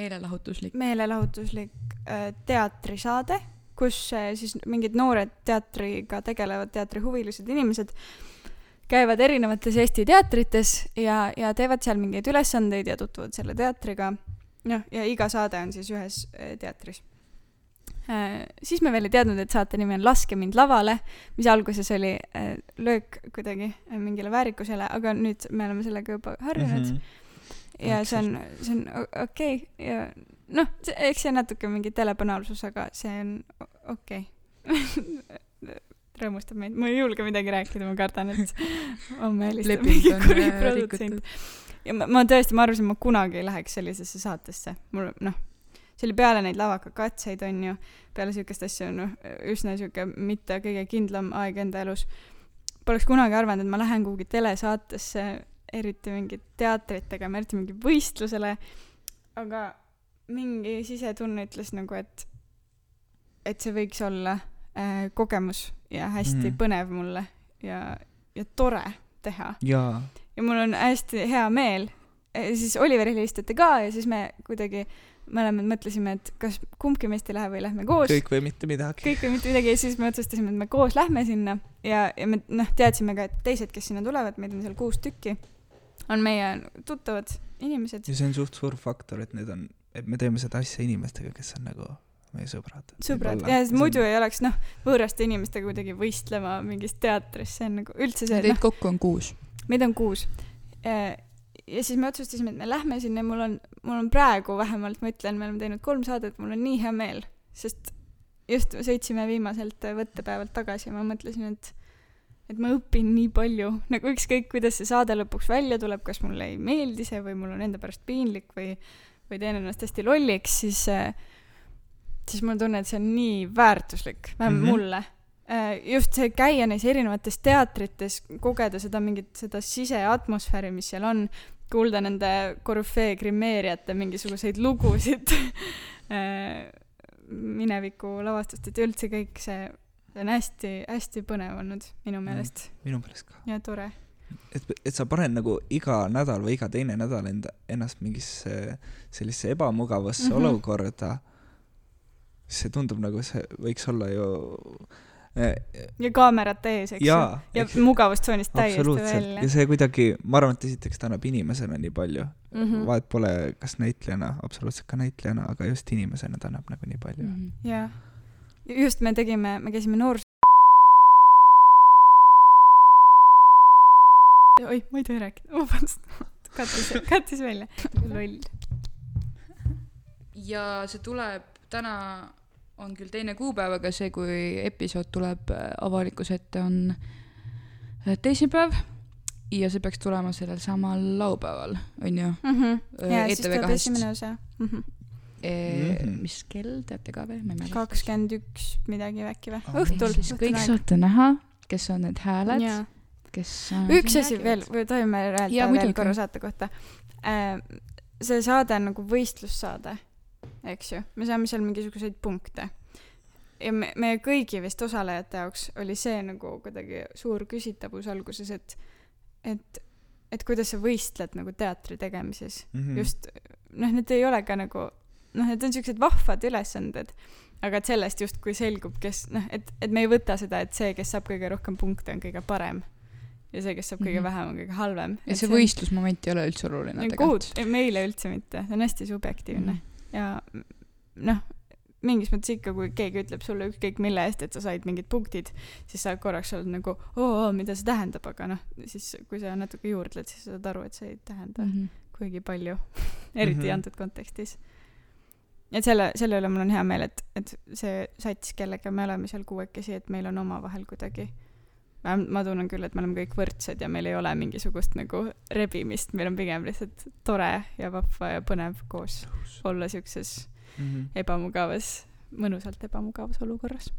meelelahutuslik. meelelahutuslik teatrisaade, kus äh, siis mingid noored teatriga tegelevad teatrihuvilised inimesed käivad erinevates Eesti teatrites ja, ja teevad seal mingeid ülesandeid ja tutvuvad selle teatriga. noh, ja iga saade on siis ühes äh, teatris äh,. siis me veel ei teadnud, et saate nimi on Laske mind lavale, mis alguses oli löök kuidagi mingile väärikusele, aga nüüd me oleme sellega juba harjunud mm. -hmm ja see on, see on okei okay. ja noh, eks see natuke mingi telebanaalsus, aga see on okei okay. rõõmustab meid, ma ei julge midagi rääkida, ma kardan, et homme helistab mingi kuri äh, produtsent ja ma, ma tõesti, ma arvasin, ma kunagi ei läheks sellisesse saatesse, mul noh, see oli peale neid lavakakatseid on ju, peale siukest asja noh, üsna siuke mitte kõige kindlam aeg enda elus. Poleks kunagi arvanud, et ma lähen kuhugi telesaatesse, eriti mingit teatrit tegema, eriti mingi võistlusele, aga mingi sisetunne ütles nagu, et et see võiks olla äh, kogemus ja hästi mm. põnev mulle ja, ja tore teha ja mul on hästi hea meel. siis Oliverile helistati ka ja siis me kuidagi mõlemad mõtlesime, et kas kumbki meist ei lähe või lähme koos. kõik või mitte midagi. kõik või mitte midagi ja siis me otsustasime, et me koos lähme sinna ja, ja me noh, teadsime ka, et teised, kes sinna tulevad, meid on seal kuus tükki, on meie tuttavad inimesed, ja see on suht suur faktor, et need on, et me teeme seda asja inimestega, kes on nagu meie sõbrad. sõbrad ja siis muidu ei oleks noh, võõraste inimestega kuidagi võistlema mingis teatris, see on nagu üldse see, Teid noh, kokku on kuus. meid on kuus. ja siis me otsustasime, et me lähme sinna ja mul on, mul on praegu vähemalt, ma ütlen, me oleme teinud kolm saadet, mul on nii hea meel, sest just sõitsime viimaselt võttepäevalt tagasi ja ma mõtlesin, et et ma õpin nii palju, nagu ükskõik, kuidas see saade lõpuks välja tuleb, kas mulle ei meeldi see või mul on enda pärast piinlik või või teen ennast hästi lolliks, siis äh, siis mul on tunne, et see on nii väärtuslik, vähemalt mm Mhm. -hmm. mulle. just see käia neis erinevates teatrites, kogeda seda mingit, seda siseatmosfääri, mis seal on, kuulda nende korüfee grimeerijate mingisuguseid lugusid äh, mineviku lavastust, et üldse kõik see, see on hästi-hästi põnev olnud minu meelest minu meelest ka. ja tore. et, et sa paned nagu iga nädal või iga teine nädal enda, ennast mingisse sellisesse ebamugavasse mm Mhm. -hmm. olukorda, see tundub nagu see võiks olla ju äh, ja kaamerate ees, eks ju. ja mugavustsoonist täiesti absoluutselt välja ja. see kuidagi, ma arvan, et esiteks ta annab inimesena nii palju mm. -hmm. vahet pole, kas näitlejana, absoluutselt ka näitlejana, aga just inimesena ta annab nagu nii palju mm. Mhm. jah. just me tegime, me käisime noors-. oih, ma ei tohi rääkida, vabandust. kattis, kattis välja. loll. ja see tuleb täna on küll teine kuupäev, aga see, kui episood tuleb äh, avalikkuse ette, on äh, teisipäev ja see peaks tulema sellel samal laupäeval, on ju? ja siis ETV tuleb kahest. esimene osa. Mhm. mis kell, teate ka veel? ma ei mäleta. kakskümmend üks midagi äkki või? Ah. õhtul. siis kõik saate näha, kes on need hääled, kes. üks asi veel, või tohime öelda veel muidugi. korra saate kohta. see saade on nagu võistlussaade, eks ju, me saame seal mingisuguseid punkte. ja me, meie kõigi vist osalejate jaoks oli see nagu kuidagi suur küsitavus alguses, et, et, et kuidas sa võistled nagu teatri tegemises -hmm. mm.. just, noh, need ei ole ka nagu, noh, need on siuksed vahvad ülesanded, aga et sellest justkui selgub, kes noh, et, et me ei võta seda, et see, kes saab kõige rohkem punkte, on kõige parem. ja see, kes saab kõige Mhm. vähem, on kõige halvem. et see võistlusmoment ei ole üldse oluline tegelikult. meile üldse mitte, see on hästi subjektiivne mm. Ja noh, mingis mõttes ikka, kui keegi ütleb sulle ükskõik mille eest, et sa said mingid punktid, siis sa korraks oled nagu oo, mida see tähendab, aga noh, siis kui sa natuke juurdled, siis saad aru, et see ei tähenda mm. kuigi palju, eriti mm. -hmm. antud kontekstis. et selle, selle üle mul on hea meel, et, et see sats, kellega me oleme seal kuuekesi, et meil on omavahel kuidagi vähemalt ma tunnen küll, et me oleme kõik võrdsed ja meil ei ole mingisugust nagu rebimist, meil on pigem lihtsalt tore ja vahva ja põnev koos olla siukses Mm -hmm. ebamugavas, mõnusalt ebamugavas olukorras.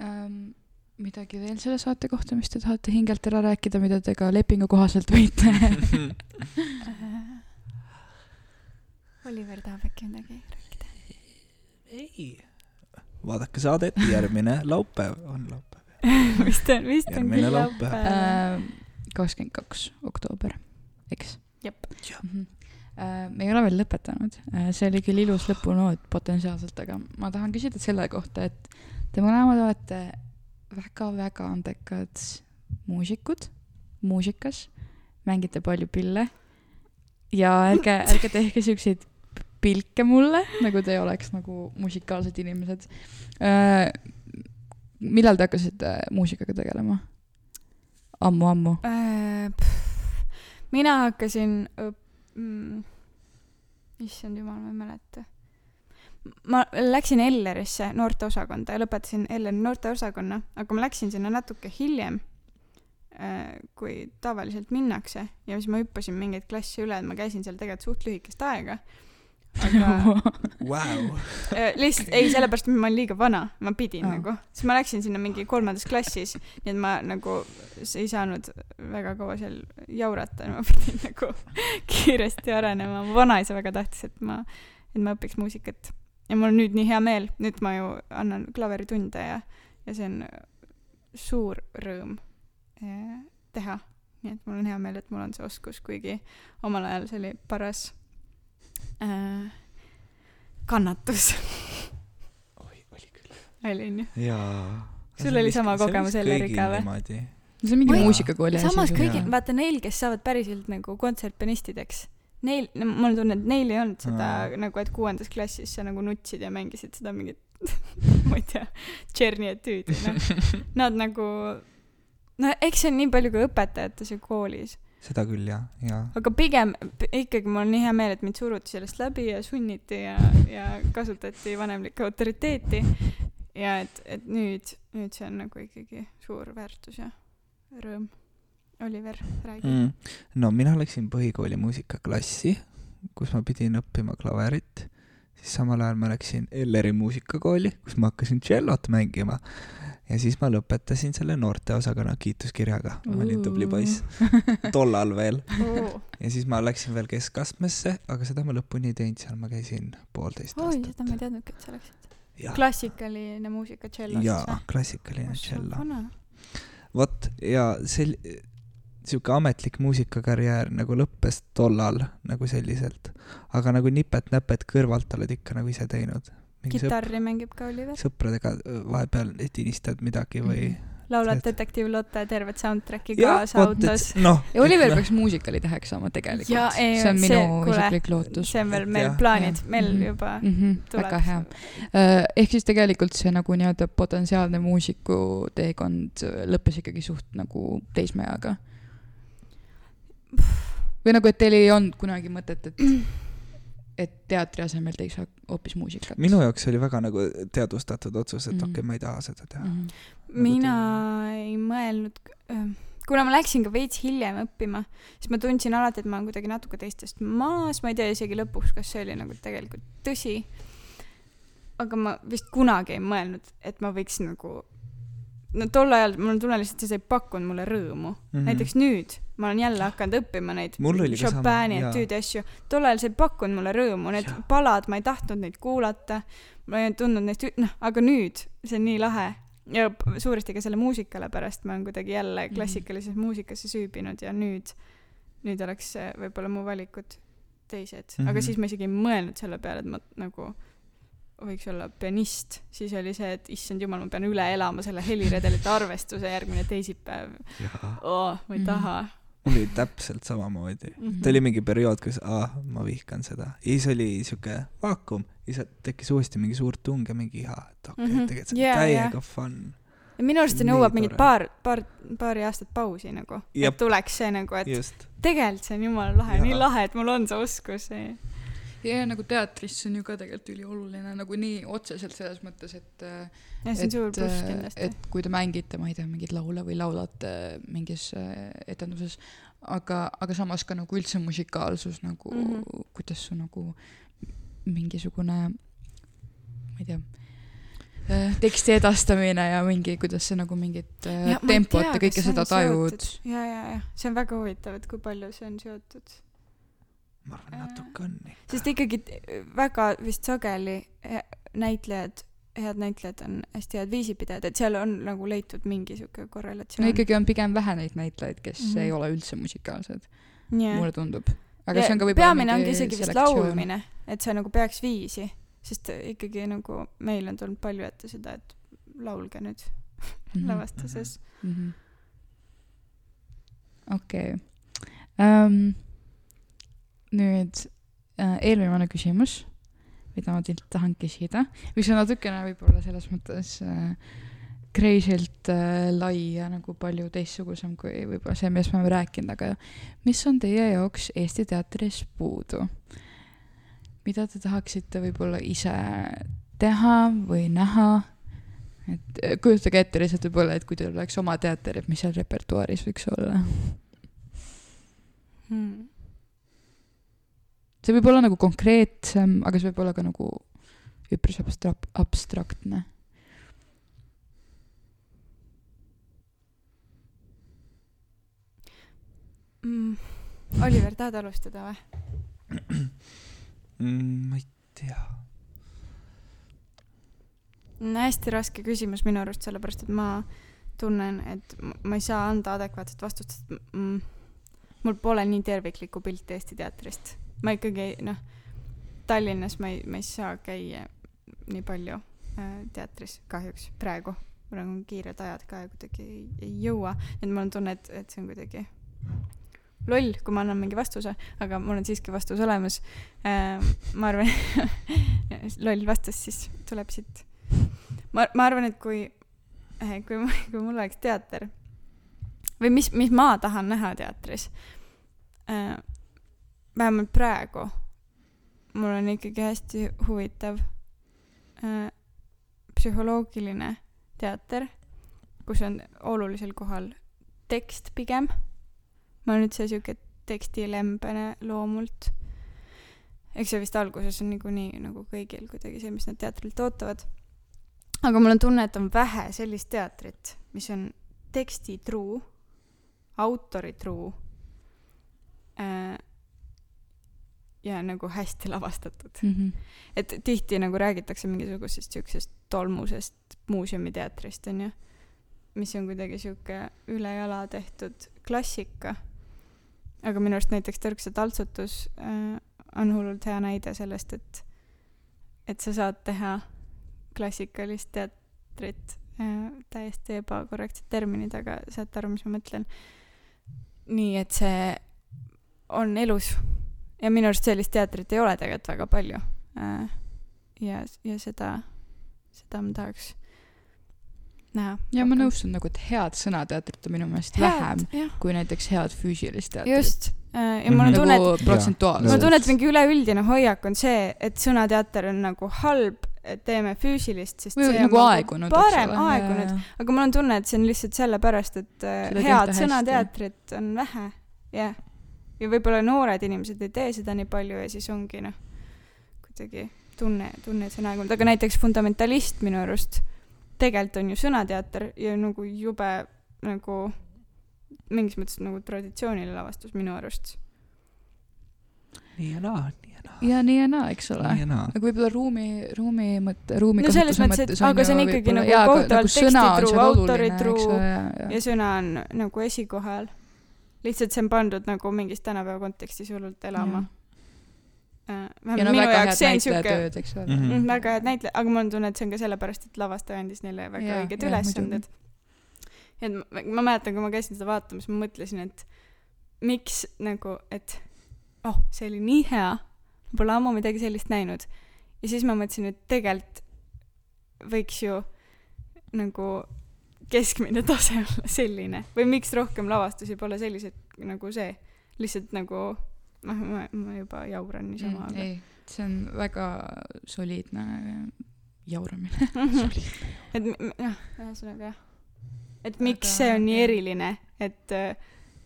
ähm,. midagi veel selle saate kohta, mis te tahate hingelt ära rääkida, mida te ka lepingu kohaselt võite Oliver tahab äkki midagi rääkida? ei, vaadake saadet, järgmine laupäev on laupäev. vist on, vist on küll laupäev. Ähm, kakskümmend kaks oktoober, eks? Jep. me ei ole veel lõpetanud, see oli küll ilus lõpunoot potentsiaalselt, aga ma tahan küsida selle kohta, et te mõlemad olete väga-väga andekad muusikud, muusikas, mängite palju pille ja ärge, ärge tehke siukseid pilke mulle, nagu te ei oleks nagu musikaalsed inimesed. Millal te hakkasite muusikaga tegelema? ammu-ammu. Äh, mina hakkasin õp-, mm, issand jumal, ma ei mäleta. ma läksin Ellerisse noorteosakonda ja lõpetasin Elleri noorteosakonna, aga ma läksin sinna natuke hiljem, kui tavaliselt minnakse ja siis ma hüppasin mingeid klasse üle, et ma käisin seal tegelikult suht lühikest aega. Aga Vau. Äh, lihtsalt ei, sellepärast, et ma olin liiga vana, ma pidin Aa. nagu, siis ma läksin sinna mingi kolmandas klassis, nii et ma nagu ei saanud väga kaua seal jaurata, ma pidin nagu kiiresti arenema, mu vanaisa väga tahtis, et ma, et ma õpiks muusikat. ja mul on nüüd nii hea meel, nüüd ma ju annan klaveritunde ja, ja see on suur rõõm eh, teha. nii et mul on hea meel, et mul on see oskus, kuigi omal ajal see oli paras äh, kannatus oi, oli küll. oli onju. jaa. Sul oli sama kogemus Elleriga või? või? see on mingi muusikakooli asi. samas kõigil vaata neil, kes saavad päriselt nagu kontsertpianistideks, neil, mul on tunne, et neil ei olnud seda Aa. nagu, et kuuendas klassis sa nagu nutsid ja mängisid seda mingit, ma ei tea, Tšerni etüüdi, noh. Nad nagu, no eks see on nii palju ka õpetajates ja koolis, seda küll jah, jaa. aga pigem ikkagi mul on nii hea meel, et mind suruti sellest läbi ja sunniti ja, ja kasutati vanemlikku autoriteeti. ja et, et nüüd, nüüd see on nagu ikkagi suur väärtus ja rõõm. Oliver, räägi mm.. no mina läksin põhikooli muusikaklassi, kus ma pidin õppima klaverit, siis samal ajal ma läksin Elleri muusikakooli, kus ma hakkasin tšellot mängima ja siis ma lõpetasin selle noorteosakonna kiituskirjaga, ma olin tubli poiss, tollal veel. Ja siis ma läksin veel keskastmesse, aga seda ma lõpuni ei teinud, seal ma käisin poolteist oi, seda aastat ma ei. teadnudki, et sa läksid. klassikaline muusika tšello jaa, klassikaline tšello. vot ja sel-, sihuke ametlik muusikakarjäär nagu lõppes tollal nagu selliselt, aga nagu nipet-näpet kõrvalt oled ikka nagu ise teinud. Kitarri mängib ka Oliver. sõpradega vahepeal tinistad midagi või Mhm. laulad See- Detektiiv Lotte tervet soundtrack'i kaasa autos. noh, ja Oliver peaks muusikatäheks saama tegelikult. Jaa, ei, see on see- minu kuule, isiklik lootus see on veel meil jah. plaanid meil Mhm. juba mm. -hmm, tuleb. väga hea. ehk siis tegelikult see nagu nii-öelda potentsiaalne muusiku teekond lõppes ikkagi suht nagu teismeeaga. või nagu, et teil ei olnud kunagi mõtet, et, et teatri asemel teeks hoopis muusikat? minu jaoks oli väga nagu teadvustatud otsus, et Mhm. okei okay,, ma ei taha seda teha mm. Mhm. mina ei mõelnud, kuna ma läksin ka veits hiljem õppima, siis ma tundsin alati, et ma olen kuidagi natuke teistest maas, ma ei tea isegi lõpuks, kas see oli nagu tegelikult tõsi. aga ma vist kunagi ei mõelnud, et ma võiks nagu, no tol ajal mul on tunne lihtsalt, see ei pakkunud mulle rõõmu mm. -hmm. näiteks nüüd ma olen jälle hakanud õppima neid Chopini jaa. etüüdi asju, tol ajal see ei pakkunud mulle rõõmu, need Jaa. palad, ma ei tahtnud neid kuulata, ma ei tundnud neist, noh, aga nüüd see on nii lahe ja suuresti ka selle muusikale pärast ma olen kuidagi jälle Mhm. klassikalises muusikasse süübinud ja nüüd, nüüd oleks võib-olla mu valikud teised mm, -hmm. aga Mhm. siis ma isegi ei mõelnud selle peale, et ma nagu võiks olla pianist, siis oli see, et issand jumal, ma pean üle elama selle heliredelite arvestuse järgmine teisipäev oh,. ma ei Mhm. taha mul oli täpselt samamoodi. mm. -hmm. ta oli mingi periood, kus aa, ma vihkan seda. ja siis oli siuke vaakum ja siis tekkis uuesti mingi suur tung ja mingi iha, et okei okay, Mhm. tegelikult see on Jaa, täiega jaa. fun. ja minu arust see nõuab mingit paar, paar, paari aastat pausi nagu, et tuleks see nagu, et tegelikult see on jumala lahe, nii lahe, et mul on see oskus. Ja nagu teatris see on ju ka tegelikult ülioluline nagu nii otseselt selles mõttes, et äh, ja see on suur pluss äh, kindlasti. et kui te mängite, ma ei tea, mingeid laule või laulate mingis äh, etenduses, aga, aga samas ka nagu üldse musikaalsus nagu mm. -hmm. kuidas su nagu mingisugune, ma ei tea, teksti edastamine ja mingi, kuidas sa nagu mingit äh, tempot ja kõike seda tajud. ja, ja, ja see on väga huvitav, et kui palju see on seotud. Ma arvan, natuke on ikka. sest ikkagi t- väga vist sageli he- näitlejad, head näitlejad on hästi head viisipidajad, et seal on nagu leitud mingi sihuke korrelatsioon no. ikkagi on pigem vähe neid näitlejaid, kes mm. -hmm. ei ole üldse musikaalsed, yeah. mulle tundub. aga see on ka võib-olla peamine ongi isegi vist laulmine, et see nagu peaks viisi, sest ikkagi nagu meil on tulnud palju ette seda, et laulge nüüd Mhm. lavastuses. okei. Ähm, nüüd äh, eelviimane küsimus, mida ma teilt tahan küsida, mis on natukene võib-olla selles mõttes äh, crazy'lt äh, lai ja nagu palju teistsugusem kui võib-olla see, millest me oleme rääkinud, aga mis on teie jaoks Eesti teatris puudu? mida te tahaksite võib-olla ise teha või näha? et kujutage ette lihtsalt võib-olla, et kui teil oleks oma teater, et mis seal repertuaaris võiks olla? Hmm. See võib olla nagu konkreetsem, aga see võib olla ka nagu üpris abstrak-, abstraktne. Mm. Oliver, tahad alustada või? mm,. ma ei tea. on hästi raske küsimus minu arust, sellepärast et ma tunnen, et ma ei saa anda adekvaatset vastust, sest mm, mul pole nii terviklikku pilti Eesti teatrist. Ma ikkagi noh, Tallinnas ma ei, ma ei saa käia nii palju äh, teatris kahjuks praegu. praegu on kiired ajad ka ja kuidagi ei, ei jõua, nii et mul on tunne, et, et see on kuidagi loll, kui ma annan mingi vastuse, aga mul on siiski vastus olemas äh,. ma arvan, loll vastus siis tuleb siit ma, ma arvan, et kui, kui, kui mul oleks teater või mis, mis ma tahan näha teatris äh,, vähemalt praegu, mul on ikkagi hästi huvitav äh, psühholoogiline teater, kus on olulisel kohal tekst pigem. ma olen üldse siuke tekstilembene loomult. eks see vist alguses on niikuinii nagu kõigil kuidagi see, mis nad teatrilt ootavad aga mul on tunne, et on vähe sellist teatrit, mis on tekstitruu, autoritruu äh, ja nagu hästi lavastatud. Mm -hmm. et tihti nagu räägitakse mingisugusest siuksest tolmusest muuseumiteatrist onju. mis on kuidagi sihuke ülejala tehtud klassika. aga minu arust näiteks Tõrksa taltsutus äh, on hullult hea näide sellest, et, et sa saad teha klassikalist teatrit äh, täiesti ebakorrektsed terminid, aga saate aru, mis ma mõtlen. nii et see on elus ja minu arust sellist teatrit ei ole tegelikult väga palju äh,. ja, ja seda, seda ma tahaks näha. ja ma. nõustun nagu, et head sõnateatrit on minu meelest vähem jah, kui näiteks head füüsilist teatrit. just. ja mul on tunne, et nagu protsentuaalselt. mul on tunne, et mingi üleüldine hoiak on see, et sõnateater on nagu halb, et teeme füüsilist, sest või see on nagu aegunud, parem aegunud, aga mul on tunne, et see on lihtsalt sellepärast, et äh, Seda head sõnateatrit on vähe, jah. Ja võib-olla noored inimesed ei tee seda nii palju ja siis ongi noh, kuidagi tunne, tunne, et see on aegunud, aga näiteks Fundamentalist minu arust tegelikult on ju sõnateater ja nagu jube nagu mingis mõttes nagu traditsiooniline lavastus minu arust. nii ja naa, nii ja naa. ja nii ja naa, eks ole aga võib-olla ruumi, ruumi mõtte, ruumi No selles mõttes, et- aga see on ikkagi nagu kohutavalt on tekstitruu, autoritruu ja, ja. ja sõna on nagu esikohal. Lihtsalt see on pandud nagu mingis tänapäeva kontekstis hullult elama. ja vähemalt no minu jaoks see on siuke mm, väga head näitlejad, aga mul on tunne, et see on ka sellepärast, et lavastaja andis neile väga Jaa, õiged ülesanded. et ma, ma mäletan, kui ma käisin seda vaatamas, ma mõtlesin, et miks nagu, et oh, see oli nii hea, ma pole ammu midagi sellist näinud. ja siis ma mõtlesin, et tegelikult võiks ju nagu keskmine tase olla selline või miks rohkem lavastusi pole sellised nagu see, lihtsalt nagu noh, ma, ma juba jauran niisama mm,. aga ei, see on väga soliidne jauramine. et jah, ühesõnaga jah. et miks Aga, see on nii eriline, et,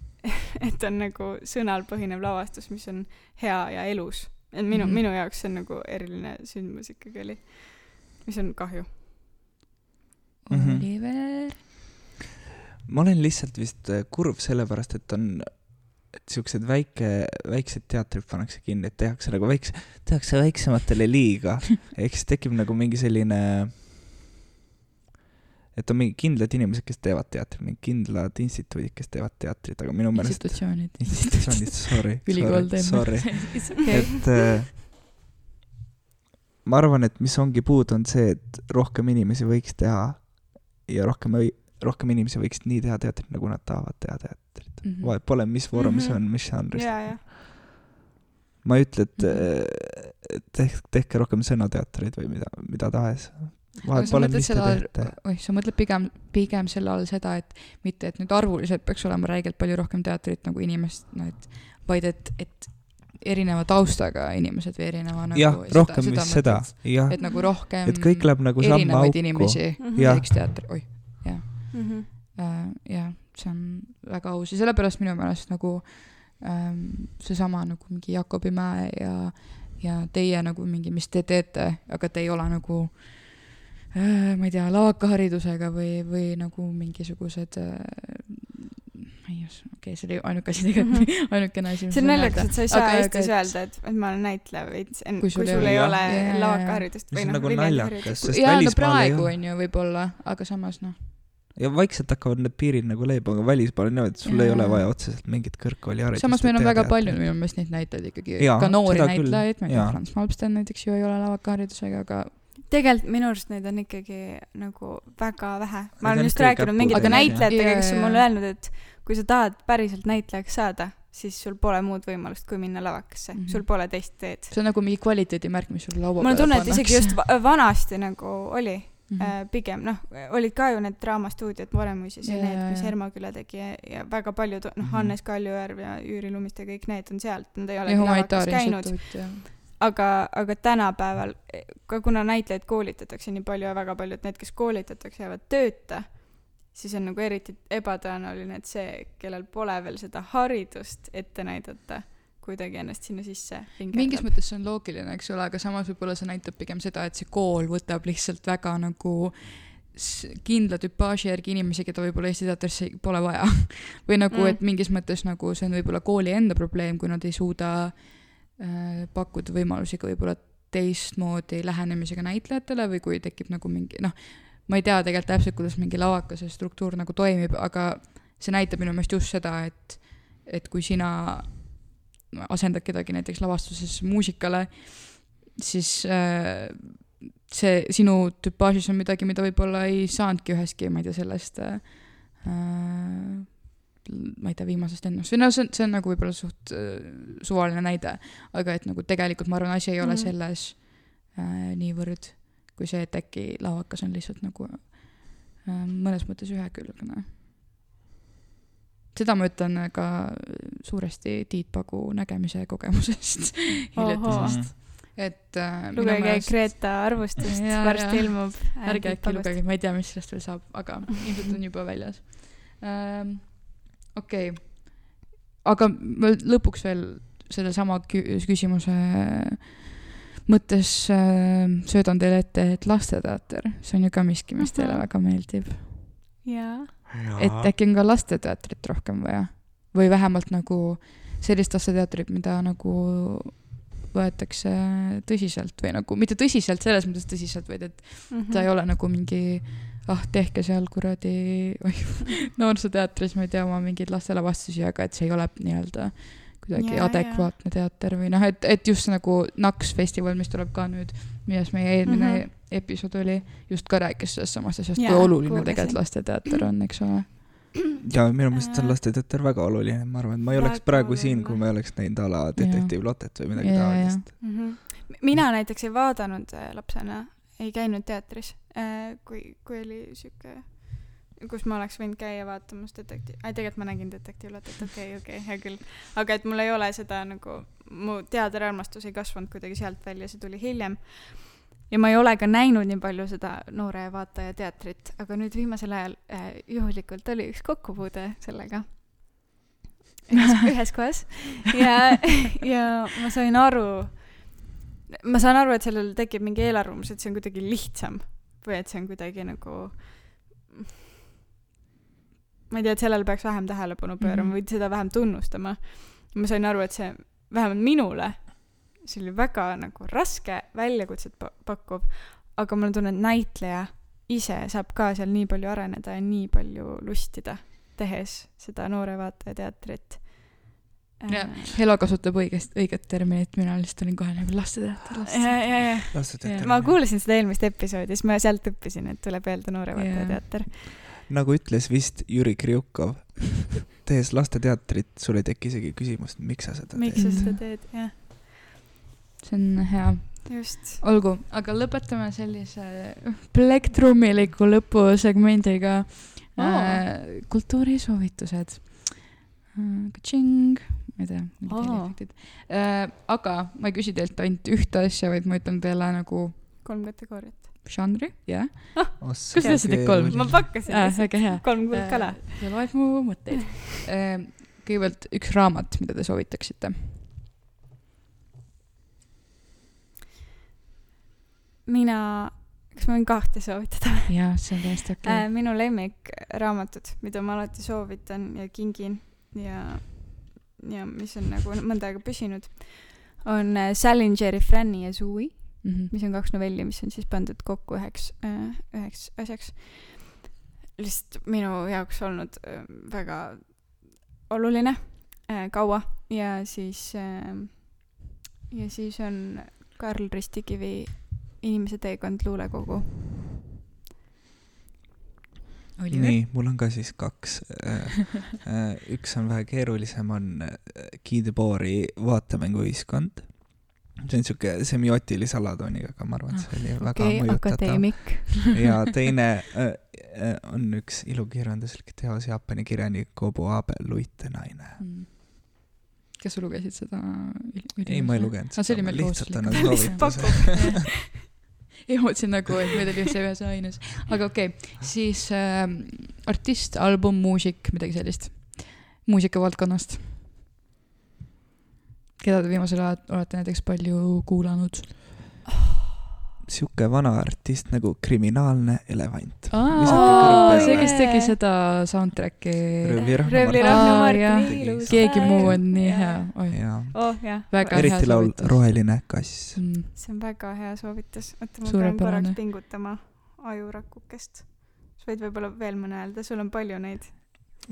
et on nagu sõnal põhinev lavastus, mis on hea ja elus. et minu mm. -hmm. minu jaoks see on nagu eriline sündmus ikkagi oli, mis on kahju. Mhm. Oliver. ma olen lihtsalt vist äh, kurb sellepärast, et on, et siuksed väike, väiksed teatrid pannakse kinni, et tehakse nagu väikse, tehakse väiksematele liiga. ehk siis tekib nagu mingi selline, et on mingi kindlad inimesed, kes teevad teatrit, mingid kindlad instituudid, kes teevad teatrit, aga minu meelest institutsioonid. institutsioonid, sorry, ülikool sorry, teeb. sorry, et äh, ma arvan, et mis ongi puudu, on see, et rohkem inimesi võiks teha ja rohkem, rohkem inimesi võiks nii teha teatrit, nagu nad tahavad teha teatrit. Mhm. vahet pole, mis vormis Mhm. on, mis žanris. ja, ja, ma ei ütle, et Mhm. äh, tehke, tehke rohkem sõnateatreid või mida, mida tahes. vahet pole, mis te teete., oih, sa mõtled pigem, pigem selle all seda, et mitte, et nüüd arvuliselt peaks olema räigelt palju rohkem teatrit nagu inimest, no et, vaid et, et erineva taustaga inimesed või erineva nagu jah, rohkem vist seda, jah, et nagu rohkem et kõik läheb nagu samma auku. inimesi Mhm. Jah. teeks teatri, oih, Mhm. äh, jah, see on väga aus ja sellepärast minu meelest nagu ähm, seesama nagu mingi Jakobi Mäe ja, ja teie nagu mingi, mis te teete, aga te ei ole nagu äh, ma ei tea, lavakaharidusega või, või nagu mingisugused äh, oska, okei okay,, see oli ainuke asi tegelikult, ainukene asi, see on naljakas, et sa ei saa Aga- Eestis aga et- öelda, et, et ma olen näitleja veits, Kui sul ei ole- ole lavakaharidust see või noh, nagu Viljandi naljakas, sest jaa, no välismaal ei praegu on ju võib-olla, aga samas noh, ja vaikselt hakkavad need piirid nagu leebuma, aga välismaal on niimoodi, et sul Jaa. ei ole vaja otseselt mingit kõrgkooliharidust. samas meil on väga palju minu meelest neid näitlejaid ikkagi, ka noori näitlejaid, ma ei tea Franz Malmsten näiteks ju ei ole lavakaharidusega, aga tegelikult minu arust neid on ikkagi nagu väga vähe. Ma olen just rääkinud mingite näitlejatega, kes on mulle öelnud, et kui sa tahad päriselt näitlejaks saada, siis sul pole muud võimalust, kui minna lavakasse mm. -hmm. sul pole teist teed. see on nagu mingi kvaliteedimärk, mis sul laua mul on tunne, et isegi just pannakse. va- vanasti nagu oli Mhm. äh, pigem noh, olid ka ju need draamastuudiod Varemuises ja Jaa, need, mis. Hermaküla tegi ja, ja väga paljud, noh, Mhm. Hannes Kaljujärv ja Jüri Lumiste, kõik need on sealt, nad ei ja olegi lavakas käinud, ja aga, aga tänapäeval ka kuna näitlejaid koolitatakse nii palju ja väga paljud need, kes koolitatakse, jäävad tööta, siis on nagu eriti ebatõenäoline, et see, kellel pole veel seda haridust ette näidata, kuidagi ennast sinna sisse mingis vingerdab. mõttes see on loogiline, eks ole, aga samas võib-olla see näitab pigem seda, et see kool võtab lihtsalt väga nagu kindla tüpaaži järgi inimesi, keda võib-olla Eesti teatrisse pole vaja. või nagu mm., et mingis mõttes nagu see on võib-olla kooli enda probleem, kui nad ei suuda äh, pakkuda võimalusi ka võib-olla teistmoodi lähenemisega näitlejatele või kui tekib nagu mingi noh, ma ei tea tegelikult täpselt, kuidas mingi lavakase struktuur nagu toimib, aga see näitab minu meelest just seda, et, et kui sina asendad kedagi näiteks lavastuses muusikale, siis äh, see sinu tüpaažis on midagi, mida võib-olla ei saanudki ühestki, ma ei tea, sellest äh, ma ei tea, viimasest ennust või noh, see on, see on nagu võib-olla suht äh, suvaline näide, aga et nagu tegelikult ma arvan, asi ei ole Mhm. selles äh, niivõrd kui see, et äkki lavakas on lihtsalt nagu äh, mõnes mõttes ühekülgne. seda ma ütlen ka suuresti Tiit Pagu nägemise kogemusest hiljutisest, et äh, lugege meelest- Greta arvustust, varsti ilmub. ärge äkki lugege, ma ei tea, mis sellest veel saab, aga ilmselt on juba väljas ähm,. Okei okay., aga ma lõpuks veel sellesama kü- küsimuse mõttes äh, söödan teile ette, et lasteteater, see on ju ka miski, mis teile väga meeldib. jaa, et äkki on ka lasteteatrit rohkem vaja või vähemalt nagu sellist lasteteatrit, mida nagu võetakse tõsiselt või nagu mitte tõsiselt selles mõttes tõsiselt, vaid et Mhm. ta ei ole nagu mingi ah, tehke seal kuradi noorsooteatris, ma ei tea, oma mingeid lastelavastusi, aga et see ei ole nii-öelda kuidagi ja, adekvaatne teater või noh, et, et just nagu Naks festival, mis tuleb ka nüüd, milles meie eelmine mm. -hmm. episood oli, just ka rääkis sellest samast asjast, kui oluline tegelikult lasteteater on, eks ole. Ja minu meelest on Äh, lasteteater väga oluline, ma arvan, et ma ei oleks väga praegu siin, kui oluline. ma ei oleks näinud a la Detektiiv Lottet või midagi taolist. Mhm. mina näiteks ei vaadanud äh, lapsena, ei käinud teatris, kui, kui oli sihuke, kus ma oleks võinud käia vaatamas detektiiv, ei tegelikult ma nägin detektiivlatet, okei, okei, hea küll. aga et mul ei ole seda nagu, mu teatriarmastus ei kasvanud kuidagi sealt välja, see tuli hiljem. Ja ma ei ole ka näinud nii palju seda noore vaataja teatrit, aga nüüd viimasel ajal äh, juhuslikult oli üks kokkupuude sellega. ühes, ühes kohas ja, ja ma sain aru, ma saan aru, et sellel tekib mingi eelarvamus, et see on kuidagi lihtsam või et see on kuidagi nagu ma ei tea, et sellele peaks vähem tähelepanu pöörama Mhm. või seda vähem tunnustama. ma sain aru, et see vähemalt minule, see oli väga nagu raske väljakutset pa- pakkuv, aga mul on tunne, et näitleja ise saab ka seal nii palju areneda ja nii palju lustida, tehes seda noore vaataja teatrit. Jah. Helo kasutab õigest, õiget terminit, mina lihtsalt olin kohe nagu lasteteater, ja, lasteteater. ja, ja lasteteater. ma kuulasin seda eelmist episoodi, siis ma sealt õppisin, et tuleb öelda noore vaataja teater. nagu ütles vist Jüri Kriukov, tehes lasteteatrit, sul ei teki isegi küsimust, miks sa seda miks sa teed. seda teed, jah, see on hea, just. olgu, aga lõpetame sellise plektrumiliku lõpusegmendiga Oo. äh,. kultuurisoovitused. Tšing, ma ei tea, mingid Oo. heliefektid äh,. aga ma ei küsi teilt ainult ühte asja, vaid ma ütlen teile nagu kolm kategooriat. žanri, jah. kas Kas te tahtsite kolm? ma pakkasin Äh, lihtsalt väga hea. kolm kuldkala. see loeb mu mõtteid äh,. kõigepealt üks raamat, mida te soovitaksite. mina, kas ma võin kahte soovitada? jah, see on täiesti okei Äh, minu lemmikraamatud, mida ma alati soovitan ja kingin ja, ja mis on nagu mõnda aega püsinud, on äh, Salingeri Franny ja Zooey, okay.. mis on kaks novelli, mis on siis pandud kokku üheks, üheks asjaks. lihtsalt minu jaoks olnud äh, väga oluline äh, kaua ja siis äh,, ja siis on Karl Ristikivi Inimese teekond luulekogu. Nii, mul on ka siis kaks. üks on vähe keerulisem, on äh, Guy Debord'i Vaatemänguühiskond. see on siuke semiootilise alatooniga, aga ma arvan, et see oli väga okei, mõjutatav. ja teine äh, äh, on üks ilukirjanduslik teos Jaapani kirjanik Kobo Abe Luitenaine. Mm. kas sa lugesid seda? ei, ma ei lugenud Ah, see oli meil lihtsalt kohustuslik. annan soovituse. ma mõtlesin nagu, et meid oli ühes ühes aines. aga okei okay., siis äh, artist, album, muusik, midagi sellist. muusikavaldkonnast. keda te viimasel ajal olete näiteks palju kuulanud? Sihuke vana artist nagu Kriminaalne elevant. see, kes tegi seda soundtrack'i. Aa, keegi muu on nii hea, oh jah, Väga eriti laul. Roheline kass. mm.. see on väga hea soovitus, oota ma pean korraks pingutama ajurakukest. sa võid võib-olla veel mõne öelda, sul on palju neid.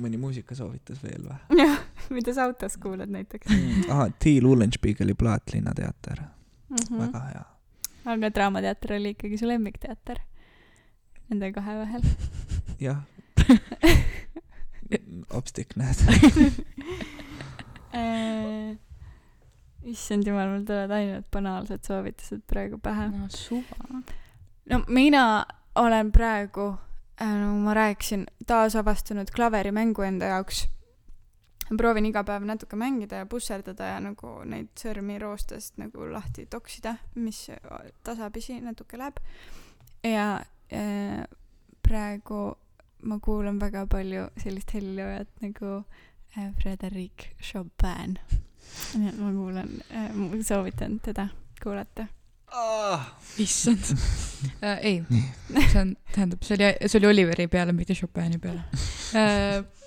mõni muusikasoovitus veel või? jah, mida sa autos kuulad näiteks ahah, Till Ullenspiegeli plaat Linnateater, mm. -hmm. väga hea. Aga Draamateater oli ikkagi su lemmikteater nende kahe vahel. jah. opstik näed. Äh, issand jumal, mul tulevad ainult banaalsed soovitused praegu pähe. no suva. no mina olen praegu, nagu ma rääkisin, taasavastanud klaverimängu enda jaoks. Proovin iga päev natuke mängida ja pusserdada ja nagu neid sõrmi roostest nagu lahti toksida, mis tasapisi natuke läheb. ja äh, praegu ma kuulan väga palju sellist heliloojat nagu äh, Frederic Chopin. nii et ma kuulan äh,, soovitan teda kuulata. issand äh,. ei, see on, tähendab, see oli, see oli Oliveri peale, mitte Chopini peale äh,.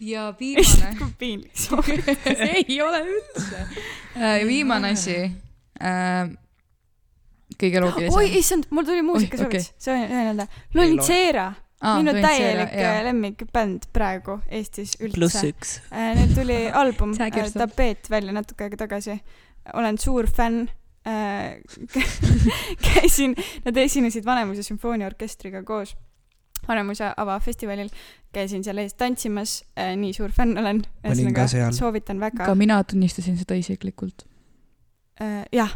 Ja viimane kui piinlik soovitus. ei ole üldse äh,. viimane asi äh,. kõige loogilisem. oi, issand, mul tuli muusikasoovitus okay., see on, see on öelda. Lolitsera, minu täielik äh, lemmi. lemmikbänd praegu Eestis üldse. üks. Neil tuli album äh. Tapeet välja natuke aega tagasi. olen suur fänn. käisin, nad esinesid Vanemuise sümfooniaorkestriga koos Vanemuise avafestivalil. käisin seal ees tantsimas, nii suur fänn olen. Olin ka seal. soovitan väga ka. mina tunnistasin seda isiklikult. jah,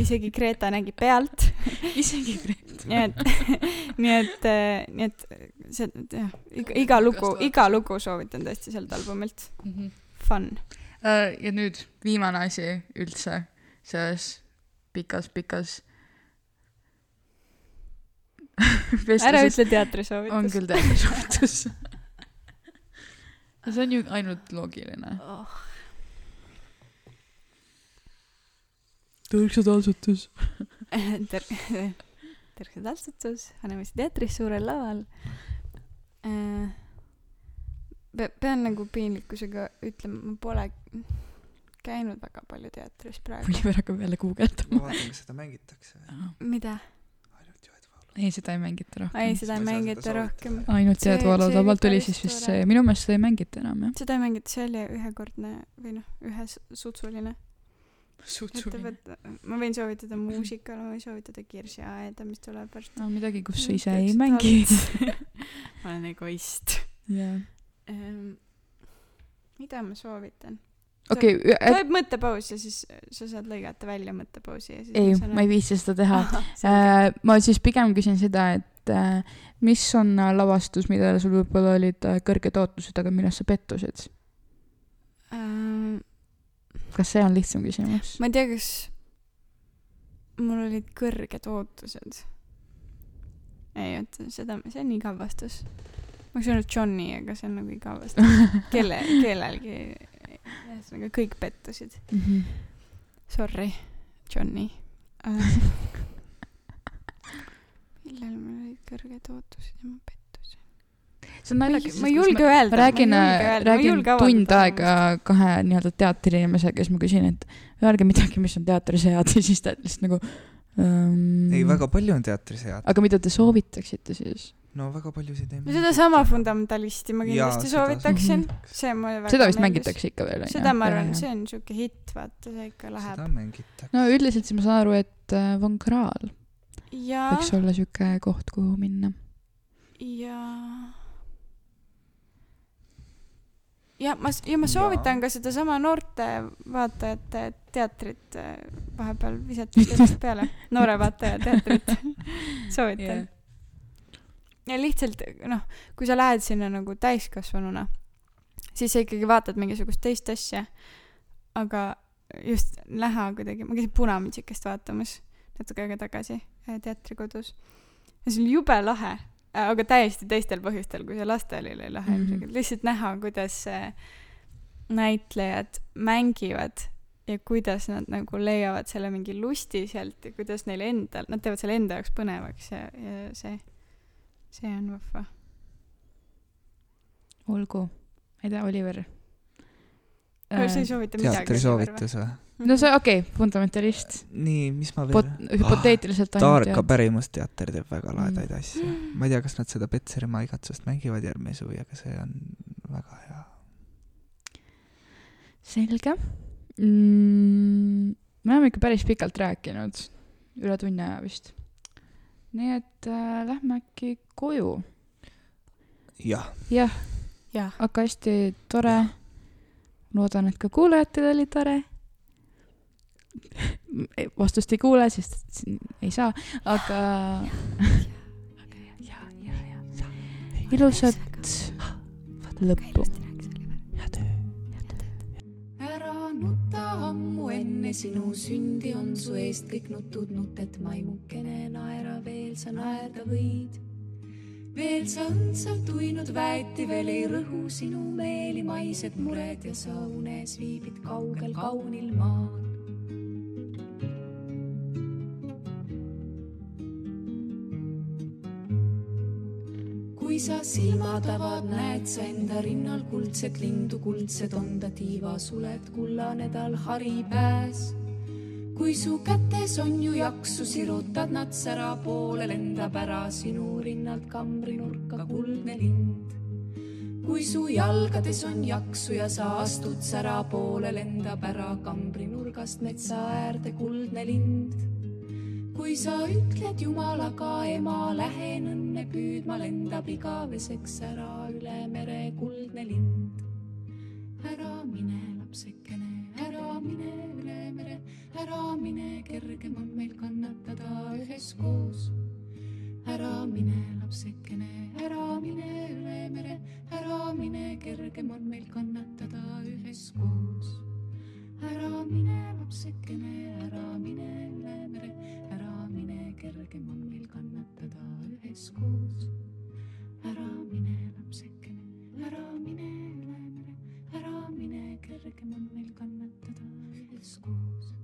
isegi Greta nägi pealt isegi Gret. nii et, nii et, nii et see, jah, iga, iga lugu, iga lugu soovitan tõesti sealt albumilt. Fun. Äh, ja nüüd viimane asi üldse selles pikas-pikas ära ütle teatri on küll teadusoovitus. see on ju ainult loogiline. oh.. tõrksad asutus. ter-, terve tantsutus Vanemuise teatris suurel laval. pean nagu piinlikkusega ütlema, ma pole käinud väga palju teatris praegu. Oliver hakkab jälle guugeldama. ma vaatan, kas seda mängitakse. mida? ei, seda ei mängita rohkem. ei, seda ei mängita rohkem. ainult See- Teadu Alo see tabalt oli siis vist see, minu meelest seda ei mängita enam jah. seda ei mängita, see oli ühekordne või noh, ühesutsuline. ettevõte, ma võin soovitada muusikale, ma võin soovitada Kirsi Aeda, mis tuleb varsti. no midagi, kus sa ise ei mängi. ma olen egoist. jah. mida ma soovitan? okei, tuleb mõttepaus ja siis sa saad lõigata välja mõttepausi ja siis ei, ma ei viitsi seda teha. Äh, ma siis pigem küsin seda, et äh, mis on äh, lavastus, millele sul võib-olla olid äh, kõrged ootused, aga millest sa pettusid? kas see on lihtsam küsimus? ma ei tea, kas mul olid kõrged ootused. ei, oota, seda, see on igav vastus. ma oleks öelnud Johnny, aga see on nagu igav vastus. kelle, kellelgi, ühesõnaga kõik pettusid. Mhm. Sorry, Johnny uh. millal mul olid kõrged ootused ja ma pettusin? see on naljakas, ma ei julge öelda. ma räägin, räägin tund aega kahe nii-öelda teatriinimesega, siis ma küsin, et öelge midagi, mis on teatris head ja siis ta lihtsalt nagu um,. ei, väga palju on teatris head. aga mida te soovitaksite siis? no väga paljusid ei no sedasama. fundamentalisti ma Jaa, kindlasti seda- soovitaksin. Mhm. see mulle väga seda vist meeldis. mängitakse ikka veel, onju? seda ma arvan, see on siuke hitt, vaata, see ikka seda läheb. mängitakse. no üldiselt siis ma saan aru, et äh, Von Krahl ja, võiks olla siuke koht, kuhu minna. ja. Ja ma, ja ma soovitan ka sedasama noorte vaatajate teatrit äh, vahepeal visata teisest peale, noore vaataja teatrit soovitan. ja lihtsalt noh, kui sa lähed sinna nagu täiskasvanuna, siis sa ikkagi vaatad mingisugust teist asja. aga just näha kuidagi, ma käisin Punamütsikest vaatamas natuke aega tagasi äh, teatrikodus. ja see oli jube lahe, aga täiesti teistel põhjustel, kui see lastele oli lahe Mhm. ilmselgelt. lihtsalt näha, kuidas äh, näitlejad mängivad ja kuidas nad nagu leiavad selle mingi lusti sealt ja kuidas neil endal, nad teevad selle enda jaoks põnevaks ja, ja see, see on vahva. olgu, ma ei tea, Oliver. sa ei soovita midagi? teatri soovitus või? No see, okei okay,, fundamentalist. nii, mis ma veel Pot-, hüpoteetiliselt ainult Taarka tead. pärimusteater teeb väga lahedaid Mm. asju. ma ei tea, kas nad seda Petserimaa igatsust mängivad järgmine suvi, aga see on väga hea. selge mm,. me oleme ikka päris pikalt rääkinud, üle tunni aja vist. nii et äh, lähme äkki koju. jah, jah, jah, aga hästi tore. loodan, et ka kuulajatel oli tore. vastust ei kuule, sest ei saa, aga. ilusat lõppu. ära nuta ammu enne sinu sündi on su eest kõik nutud nutet maimukene naera veel sa naerda võid. veel sa õndsalt uinud väeti veel ei rõhu sinu meeli maised mured ja sa unes viibid kaugel kaunil maal. Sa silmad avad, näed sa enda rinnal kuldset lindu, kuldsed on ta tiivasuled, kullane tal haripääs. kui su kätes on ju jaksu, sirutad nad sära poole, lendab ära sinu rinnalt kambrinurka kuldne lind. kui su jalgades on jaksu ja sa astud sära poole, lendab ära kambrinurgast metsa äärde kuldne lind kui sa ütled Jumalaga, ema, lähen õnne õnne püüdma lendab igaveseks ära üle mere kuldne lind. ära mine, lapsekene, ära mine üle mere, ära mine, kergem on meil kannatada üheskoos. ära mine, lapsekene, ära mine üle mere, ära mine, kergem on meil kannatada üheskoos. ära mine, lapsekene, ära mine üle mere, ära mine, kergem on meil kannatada üheskoos. ära mine lapsekene, ära mine üle mere, ära mine, kergem on meil kannatada üheskoos